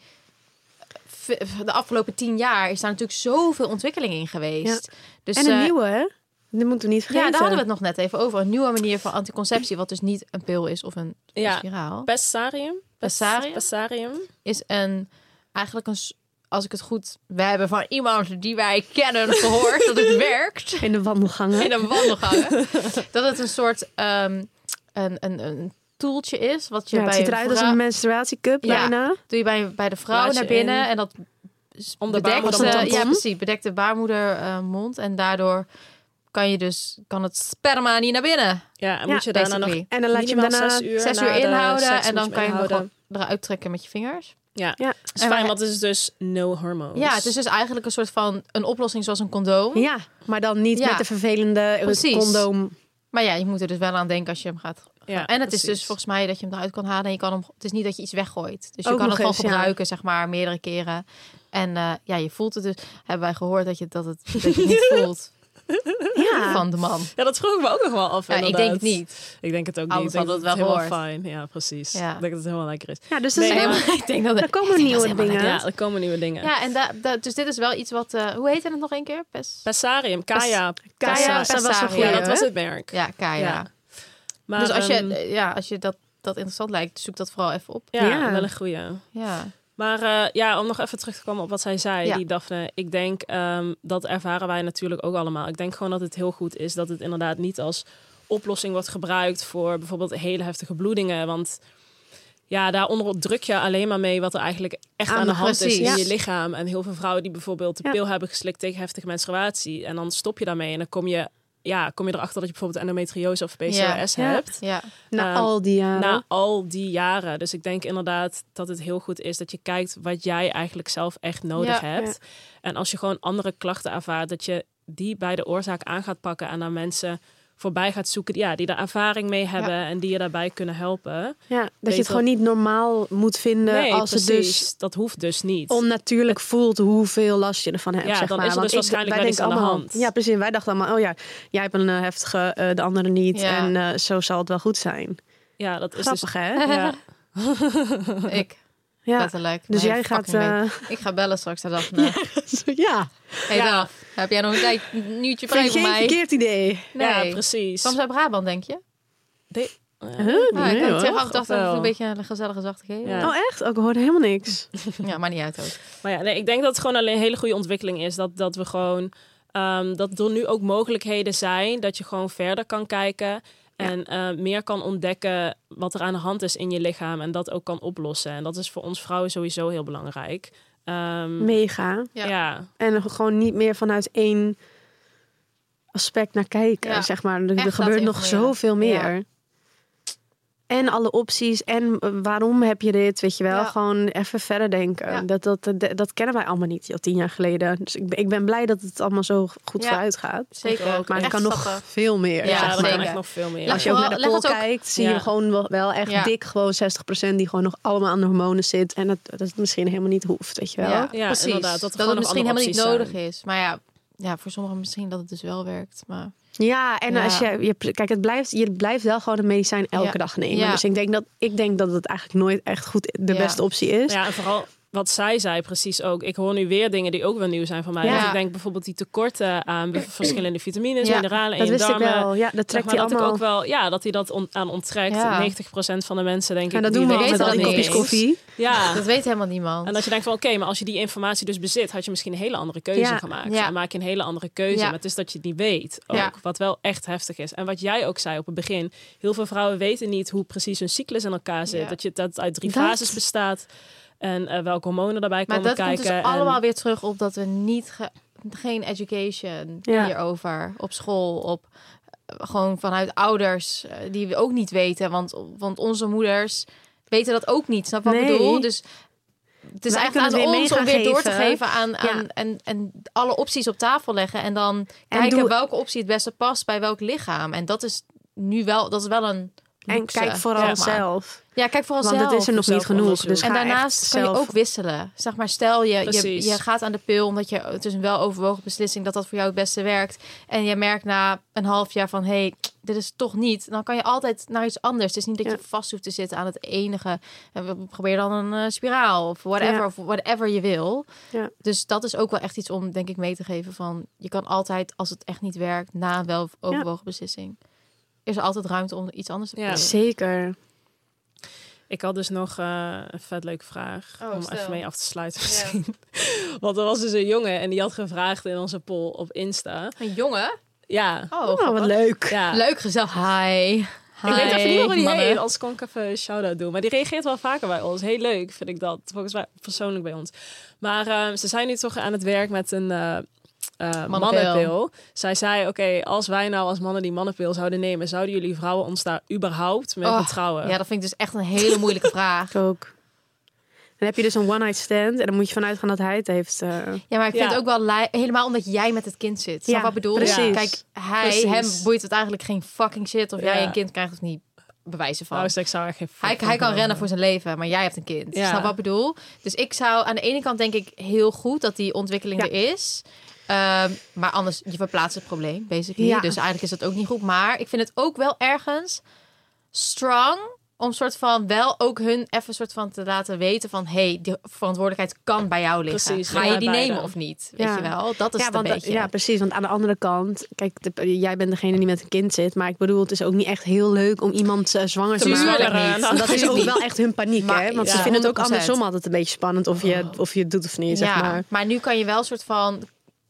A: de afgelopen tien jaar, is daar natuurlijk zoveel ontwikkeling in geweest. Dus,
F: en een
A: eh,
F: nieuwe, hè? Dat moeten we niet vergeten.
A: Ja, daar hadden we het nog net even over. Een nieuwe manier van anticonceptie, wat dus niet een pil is of een
E: Ja.
A: spiraal.
E: Pessarium.
A: Pessarium?
E: Pessarium.
A: Is een, eigenlijk een, als ik het goed, we hebben van iemand die wij kennen gehoord dat het werkt.
F: In de wandelgangen.
A: in een wandelgangen. dat het een soort um, een, een, een toeltje is. Wat je
F: Ja,
A: bij
F: het ziet eruit als een menstruatiecup
A: Ja.
F: bijna.
A: doe je bij, bij de vrouw naar binnen
E: in.
A: en dat
E: Om de
A: bedekt,
E: baarmoeder-
A: ja precies, bedekt de baarmoedermond en daardoor kan je dus kan het sperma niet naar binnen.
E: Ja, en
F: Ja,
E: moet je daarna nog.
F: En dan laat je hem daarna
E: zes uur,
A: Zes uur
E: de
A: inhouden en dan kan je hem eruit trekken met je vingers.
E: Ja,
F: Ja.
E: dat is
A: En
E: fijn,
A: wij-
E: want het is dus no hormones.
A: Ja, het is dus eigenlijk een soort van een oplossing zoals een condoom.
F: Ja, maar dan niet
A: Ja.
F: met de vervelende eh,
A: Precies.
F: condoom.
A: Maar ja, je moet er dus wel aan denken als je hem gaat.
E: Ja,
A: en het is dus volgens mij dat je hem eruit kan halen. En je kan hem, het is niet dat je iets weggooit. Dus je
F: Ook
A: kan het gewoon
F: eens, ja.
A: gebruiken, zeg maar, meerdere keren. En eh, ja, je voelt het dus. Hebben wij gehoord dat je, dat het, dat je het niet voelt
F: Ja.
A: van de man.
E: Ja, dat vroeg ik me ook nog wel af.
A: Ja, ik denk het niet.
E: Ik denk het ook
A: Anders
E: niet. Ik denk dat
A: het wel
E: helemaal fijn. Ja, precies.
A: Ja.
E: Ik denk dat het helemaal lekker is.
F: ja, dus dat
E: Nee,
F: helemaal-
A: ik denk dat
F: er komen nieuwe dingen.
E: Ja, er komen nieuwe dingen.
A: Ja, en da, da- dus dit is wel iets wat. eh, hoe heette het nog een keer? Pes.
E: Pessarium, Kaya.
F: Kaya,
A: Kaya
F: dat was een
A: Pessarium.
F: goeie,
E: Ja, dat was
F: hè?
E: het merk.
A: Ja, Kaya.
E: Ja. Maar,
A: dus als je,
E: ehm,
A: eh, ja, als je dat, dat interessant lijkt, zoek dat vooral even op.
E: ja,
F: Ja.
E: wel een goeie.
A: Ja.
E: Maar eh, ja, om nog even terug te komen op wat zij zei,
A: Ja.
E: die Daphne. Ik denk, ehm, dat ervaren wij natuurlijk ook allemaal. Ik denk gewoon dat het heel goed is dat het inderdaad niet als oplossing wordt gebruikt voor bijvoorbeeld hele heftige bloedingen. Want ja, daaronder druk je alleen maar mee wat er eigenlijk echt aan,
F: Aan
E: de hand is in
A: Ja.
E: je lichaam. En heel veel vrouwen die bijvoorbeeld de
F: Ja.
E: pil hebben geslikt tegen heftige menstruatie. En dan stop je daarmee en dan kom je, ja, kom je erachter dat je bijvoorbeeld endometriose of PCOS
A: Ja.
E: hebt.
A: Ja.
F: Na
E: Ehm,
F: al die jaren.
E: Na al die jaren. Dus ik denk inderdaad dat het heel goed is dat je kijkt wat jij eigenlijk zelf echt nodig
A: Ja,
E: hebt. En als je gewoon andere klachten ervaart, dat je die bij de oorzaak aan gaat pakken en naar mensen voorbij gaat zoeken ja, die daar ervaring mee hebben en die je daarbij kunnen helpen.
F: ja, dat je het gewoon niet normaal moet vinden
E: Nee,
F: als
E: precies.
F: het dus
E: dat hoeft dus niet.
F: onnatuurlijk voelt hoeveel last je ervan hebt.
E: Ja,
F: zeg
E: dan
F: maar.
E: is er
F: Want
E: dus
F: ik-
E: waarschijnlijk
F: wij
E: wel iets
F: denken
E: aan de
F: allemaal-
E: hand.
F: Ja, precies. Wij dachten allemaal, oh ja, jij hebt een eh, heftige, eh, de andere niet.
A: Ja.
F: En eh, zo zal het wel goed zijn.
E: ja, dat is
F: Grappig, hè?
E: dus. Ja.
A: Ik,
F: Ja.
A: letterlijk.
F: Dus
A: Nee,
F: jij gaat... eh,
A: Ik ga bellen straks naar Daphne.
F: ja,
A: Hey Daf, heb jij nog een tijd, een uurtje vrij voor
F: geen
A: mij?
F: verkeerd idee.
E: ja,
A: Nee.
E: precies.
A: Ze uit Brabant, denk je?
E: De-
F: Huh?
A: Ja, ik
F: Nee,
A: had dacht dat het een beetje een gezellige zachte geven.
E: Ja.
A: Ja.
F: Oh echt? Ook ik hoorde helemaal niks.
A: ja, maar niet uit ook.
E: Maar ja, nee, ik denk dat het gewoon alleen een hele goede ontwikkeling is. Dat, dat we gewoon. ehm, dat er nu ook mogelijkheden zijn dat je gewoon verder kan kijken. En eh, meer kan ontdekken wat er aan de hand is in je lichaam. En dat ook kan oplossen. En dat is voor ons vrouwen sowieso heel belangrijk. Ehm,
F: Mega.
A: Ja.
E: ja.
F: En gewoon niet meer vanuit één aspect naar kijken,
A: Ja.
F: zeg maar. Er, er gebeurt nog zoveel meer. En alle opties en eh, waarom heb je dit, weet je wel.
A: Ja.
F: Gewoon even verder denken.
A: Ja.
F: Dat, dat, dat, dat kennen wij allemaal niet, joh, tien jaar geleden. Dus ik ben, ik ben blij dat het allemaal zo goed
A: Ja.
F: vooruit gaat.
A: Zeker.
E: ook.
F: Maar er kan nog veel meer.
A: Ja,
E: er kan echt nog veel meer.
F: Als je ook naar de kijkt, zie
E: Ja.
F: je gewoon wel, wel echt
A: Ja.
F: dik gewoon 60% die gewoon nog allemaal aan de hormonen zit. En dat, dat het misschien helemaal niet hoeft, weet je wel.
A: Ja,
E: Ja,
A: precies.
E: inderdaad, dat
A: Dat, het misschien helemaal niet nodig is. Maar ja, ja, voor sommigen misschien dat het dus wel werkt. Maar
F: Ja, en
A: Ja.
F: als je, je kijk, het blijft, je blijft wel gewoon een medicijn elke
A: Ja.
F: dag nemen.
A: Ja.
F: Dus ik denk dat ik denk dat het eigenlijk nooit echt goed de
A: Ja.
F: beste optie is.
E: Ja, en vooral wat zij zei precies ook. Ik hoor nu weer dingen die ook wel nieuw zijn van mij.
F: Ja.
E: Want ik denk bijvoorbeeld die tekorten aan verschillende vitamines,
A: Ja,
E: mineralen in
F: dat
E: je
F: wist ik
E: darmen.
F: wel. Ja, dat trekt
E: maar
F: hij
E: dat ik
F: allemaal.
E: ook wel, ja, dat hij dat on- aan onttrekt.
A: Ja.
E: 90% van de mensen denk
F: Ja,
E: ik.
F: dat
E: die
F: doen we al met die
A: dat
F: kopjes koffie.
E: Ja.
A: dat weet helemaal niemand.
E: En dat je denkt van oké, maar als je die informatie dus bezit, had je misschien een hele andere keuze
F: Ja.
E: gemaakt.
A: Ja.
E: Dan maak je een hele andere keuze.
A: Ja.
E: Maar het is dat je het niet weet. Ook,
A: Ja.
E: Wat wel echt heftig is. En wat jij ook zei op het begin. Heel veel vrouwen weten niet hoe precies hun cyclus in elkaar zit.
A: Ja.
E: Dat je dat het uit drie
F: Dat-
E: fases bestaat. En eh, welke hormonen daarbij
A: maar
E: komen
A: dat komt
E: kijken.
A: dus
E: en-
A: allemaal weer terug op dat we niet ge- geen education
F: Ja.
A: hierover op school, op eh, gewoon vanuit ouders eh, die we ook niet weten, want want onze moeders weten dat ook niet. Snap wat ik bedoel? Dus het is
F: Wij
A: eigenlijk aan ons om weer door te
F: geven.
A: aan, aan
F: Ja.
A: en, en alle opties op tafel leggen en dan kijken
F: doe-
A: welke optie het beste past bij welk lichaam. En dat is nu wel, dat is wel een
F: En kijk vooral zelf.
A: Ja, kijk vooral
F: Want
A: zelf.
F: het is er nog niet genoeg. Dus
A: En daarnaast kan je ook wisselen. Zeg maar, stel je, je,
E: Precies.
A: je gaat aan de pil omdat je het is een wel overwogen beslissing dat dat voor jou het beste werkt. En je merkt na een half jaar van hé, hey, dit is toch niet. Dan kan je altijd naar iets anders. Het is niet dat
F: Ja.
A: je vast hoeft te zitten aan het enige. En we probeer dan een eh, spiraal of whatever,
F: Ja.
A: of whatever je wil.
F: Ja.
A: Dus dat is ook wel echt iets om denk ik mee te geven van je kan altijd als het echt niet werkt na een wel overwogen beslissing. Is er altijd ruimte om iets anders te
E: Ja.
A: proberen.
F: Zeker.
E: Ik had dus nog eh, een vet leuke vraag.
A: Oh,
E: om
A: stel.
E: even mee af te sluiten misschien. Want er was dus een jongen en die had gevraagd in onze poll op Insta.
A: Een jongen?
E: Ja.
A: Oh,
F: Oh, wat leuk.
E: ja.
A: Leuk gezellig. Hi.
E: Ik weet even niet meer hoe die heet, anders kan ik even een shout-out doen. Maar die reageert wel vaker bij ons. Heel leuk vind ik dat, volgens mij persoonlijk bij ons. Maar eh, ze zijn nu toch aan het werk met een eh eh,
A: Mannenpil.
E: mannenpil. Zij zei, oké, als wij nou als mannen die mannenpil zouden nemen... zouden jullie vrouwen ons daar überhaupt mee
A: Oh,
E: vertrouwen?
A: Ja, dat vind ik dus echt een hele moeilijke vraag.
F: Ik ook. Dan heb je dus een one-night stand en dan moet je vanuit gaan dat hij het heeft. eh,
A: Ja, maar ik vind
E: Ja.
A: het ook wel helemaal omdat jij met het kind zit.
F: Ja,
A: wat bedoel?
F: precies.
A: Kijk, hij,
E: Precies.
A: hem boeit het eigenlijk geen fucking shit of jij een kind krijgt of niet. Bewijzen van.
E: Nou, dus ik zou er geen fuck
A: hij, hij kan rennen voor zijn leven, maar jij hebt een kind.
E: Ja.
A: Snap wat ik bedoel? Dus ik zou aan de ene kant denk ik heel goed dat die ontwikkeling
F: Ja.
A: er is. Ehm, maar anders, je verplaatst het probleem, basically.
F: Ja.
A: Dus eigenlijk is dat ook niet goed. Maar ik vind het ook wel ergens strong om soort van wel ook hun even soort van te laten weten van... hey, die verantwoordelijkheid kan bij jou liggen.
E: Precies,
A: Ga je die nemen of niet? Weet
F: Ja.
A: je wel? Dat is
F: ja,
A: het
F: want,
A: een beetje.
F: ja, precies. Want aan de andere kant, kijk, de- jij bent degene die met een kind zit. Maar ik bedoel, het is ook niet echt heel leuk om iemand eh, zwanger te maken. Want dat is ook wel echt hun paniek,
A: Maar-
F: hè? Want
A: ja,
F: ze vinden het ook
A: 100%.
F: andersom altijd een beetje spannend of je, of je het doet of niet, zeg
A: ja,
F: maar.
A: maar nu kan je wel soort van...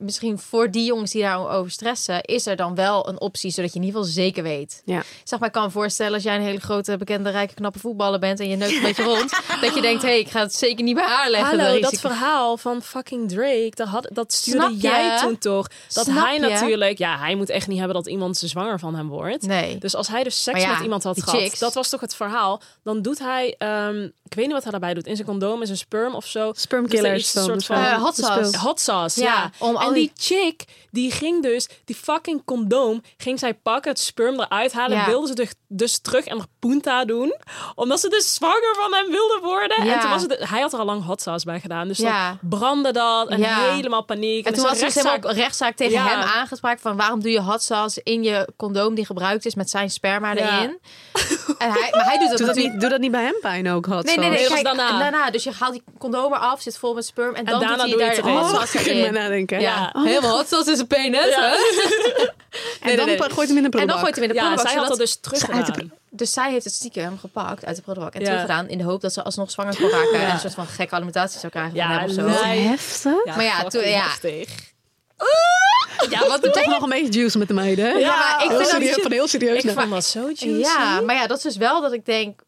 A: Misschien voor die jongens die daarover stressen... is er dan wel een optie, zodat je in ieder geval zeker weet.
F: Ja.
A: Zeg maar, ik kan me voorstellen als jij een hele grote, bekende, rijke, knappe voetballer bent... en je neukt een beetje rond... dat je denkt, hé, hey, ik ga het zeker niet bij haar leggen.
E: Hallo, dat verhaal van fucking Drake, dat, had, dat stuurde jij toen toch? Dat
A: Snap
E: hij
A: je?
E: natuurlijk, ja, hij moet echt niet hebben dat iemand zwanger van hem wordt.
A: Nee.
E: Dus als hij dus seks
A: ja,
E: met iemand had gehad,
A: chicks.
E: dat was toch het verhaal. Dan doet hij, ehm, ik weet niet wat hij daarbij doet, in zijn condoom, in zijn sperm of zo.
F: Spermkillers
E: Dus er is een soort
F: dus
E: van
F: wel.
A: Eh, hot sauce.
E: hot sauce,
A: Ja,
E: ja.
A: om
E: en die chick, die ging dus, die fucking condoom, ging zij pakken, het sperm eruit halen,
A: Ja.
E: wilde ze dus, dus terug en er punta doen, omdat ze dus zwanger van hem wilde worden.
A: Ja.
E: En toen was het, hij had er al lang hot sauce bij gedaan, dus
A: Ja.
E: dan brandde dat en
A: Ja.
E: helemaal paniek.
A: En toen
E: er
A: was er dus helemaal
E: rechtszaak-
A: rechtszaak tegen
E: Ja.
A: hem aangespraakt van waarom doe je hot sauce in je condoom die gebruikt is met zijn sperma
E: Ja.
A: erin. En hij, maar hij doet dat
F: Doe dat, niet, doe dat niet bij hem pijn ook, hot
A: Nee, nee, nee.
E: was
A: Kijk,
E: daarna.
A: daarna. Dus je haalt die condoom eraf, zit vol met sperm. En, dan
E: daarna
A: doet
E: doe je
A: hij
E: het
A: daar hot sauce
F: ik ging maar
A: erin.
F: nadenken.
A: Ja,
E: Ja.
A: helemaal hot sauce in zijn penis.
E: Ja.
A: hè?
F: En dan
A: nee, nee.
F: gooit hem in de
A: En dan
F: prullenbak.
A: gooit hij hem in de
E: Ja,
A: prullenbak.
E: zij had dat dus terug
F: Uit de
E: gedaan.
A: Dus zij heeft het stiekem gepakt uit de prullenbak en
E: Ja.
A: teruggedaan in de hoop dat ze alsnog zwanger kon raken en een soort van gekke alimentatie zou krijgen
E: Ja,
A: van of zo.
F: Heftig.
E: Ja,
A: Maar ja, toen- ja.
E: heftig.
A: Ja, wat
F: Toch nog een beetje juice met de meiden. hè?
A: Ja, maar ik vind dat
F: serieus,
A: je-
F: van heel serieus.
E: Ik
F: naar-
E: vond dat zo juicy.
A: Ja, maar ja, dat is dus wel dat ik denk,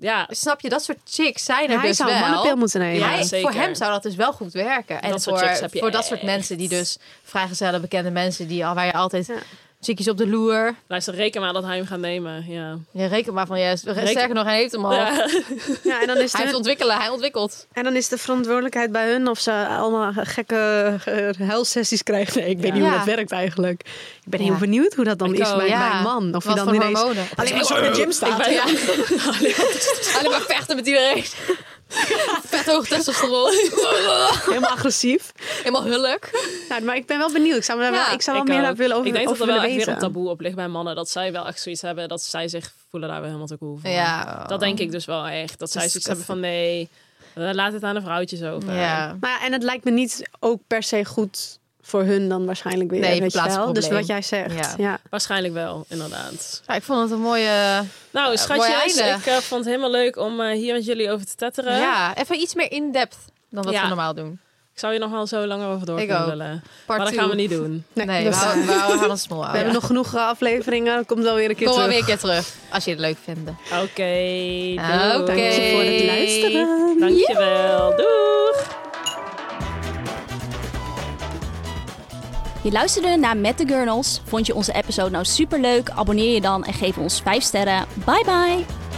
E: Ja,
A: Snap je, dat soort chicks zijn er
F: Hij
A: dus
F: zou een
A: wel.
F: mannenpil moeten nemen.
E: Ja,
A: Hij,
E: zeker.
A: voor hem zou dat dus wel goed werken. En
E: Dat soort
A: voor,
E: chicks heb je
A: voor dat soort mensen die dus vrijgezelle bekende mensen die al waar je altijd
F: Ja.
A: Chickies op de loer.
E: luister, reken maar dat hij hem gaat nemen. Ja.
A: Je reken maar van je. Sterker nog, hij heeft hem al.
E: Ja.
F: Ja, en, dan is
A: Hij heeft ontwikkelen, hij ontwikkelt.
F: en dan is de verantwoordelijkheid bij hun of ze allemaal gekke uh, helsessies krijgen. Nee, ik weet
E: Ja.
F: niet hoe
A: Ja.
F: dat werkt eigenlijk. Ik ben
A: Ja.
F: heel benieuwd hoe dat dan
E: Ik
F: is bij,
A: Ja.
F: een man. Of
A: Wat
F: je dan
A: voor
F: ineens
A: hormonen.
F: alleen maar zo in de gym staat.
E: Ben-
A: Ja. Alleen maar vechten met iedereen. Vet hoog testosteron.
F: Helemaal agressief.
A: Helemaal hulk.
F: Nou, maar ik ben wel benieuwd. Ik zou, me wel,
A: Ja,
F: ik zou wel
E: Ik
F: meer daar willen over,
E: Ik denk dat er wel echt weer een taboe op ligt bij mannen. Dat zij wel echt zoiets hebben dat zij zich voelen daar weer helemaal te cool van.
A: Ja.
E: Dat denk ik dus wel echt. Dat zij
A: Dus
E: zoiets hebben van nee, eh, laat het aan de vrouwtjes over.
A: Ja.
F: Maar ja, en het lijkt me niet ook per se goed voor hun dan waarschijnlijk weer.
A: Nee,
F: weet je
A: verplaatst
F: wel.
A: het
F: Dus wat jij zegt.
A: Ja.
F: Ja.
E: Waarschijnlijk wel, inderdaad.
A: Ja, ik vond het een mooie...
E: Nou,
A: mooi
E: schatjes, ik eh, vond het helemaal leuk om eh, hier met jullie over te tetteren.
A: Ja, even iets meer in-depth dan wat
E: Ja.
A: we normaal doen.
E: Ik zou je nog wel zo langer over door
A: Ik
E: kunnen.
A: Part
E: maar dat gaan we niet doen.
F: Nee,
A: Nee,
F: dat
A: we houden, we houden het small
F: we hebben nog genoeg eh, afleveringen. Dan komt wel weer een keer
A: Kom wel
F: terug.
A: weer een keer terug, als je het leuk vindt.
E: Oké,
A: Oké.
E: doei.
F: Dank je voor het luisteren.
E: Dankjewel. Doeg!
J: Je luisterde naar Met de Gurnals. Vond je onze episode nou superleuk? Abonneer je dan en geef ons 5 sterren. Bye bye!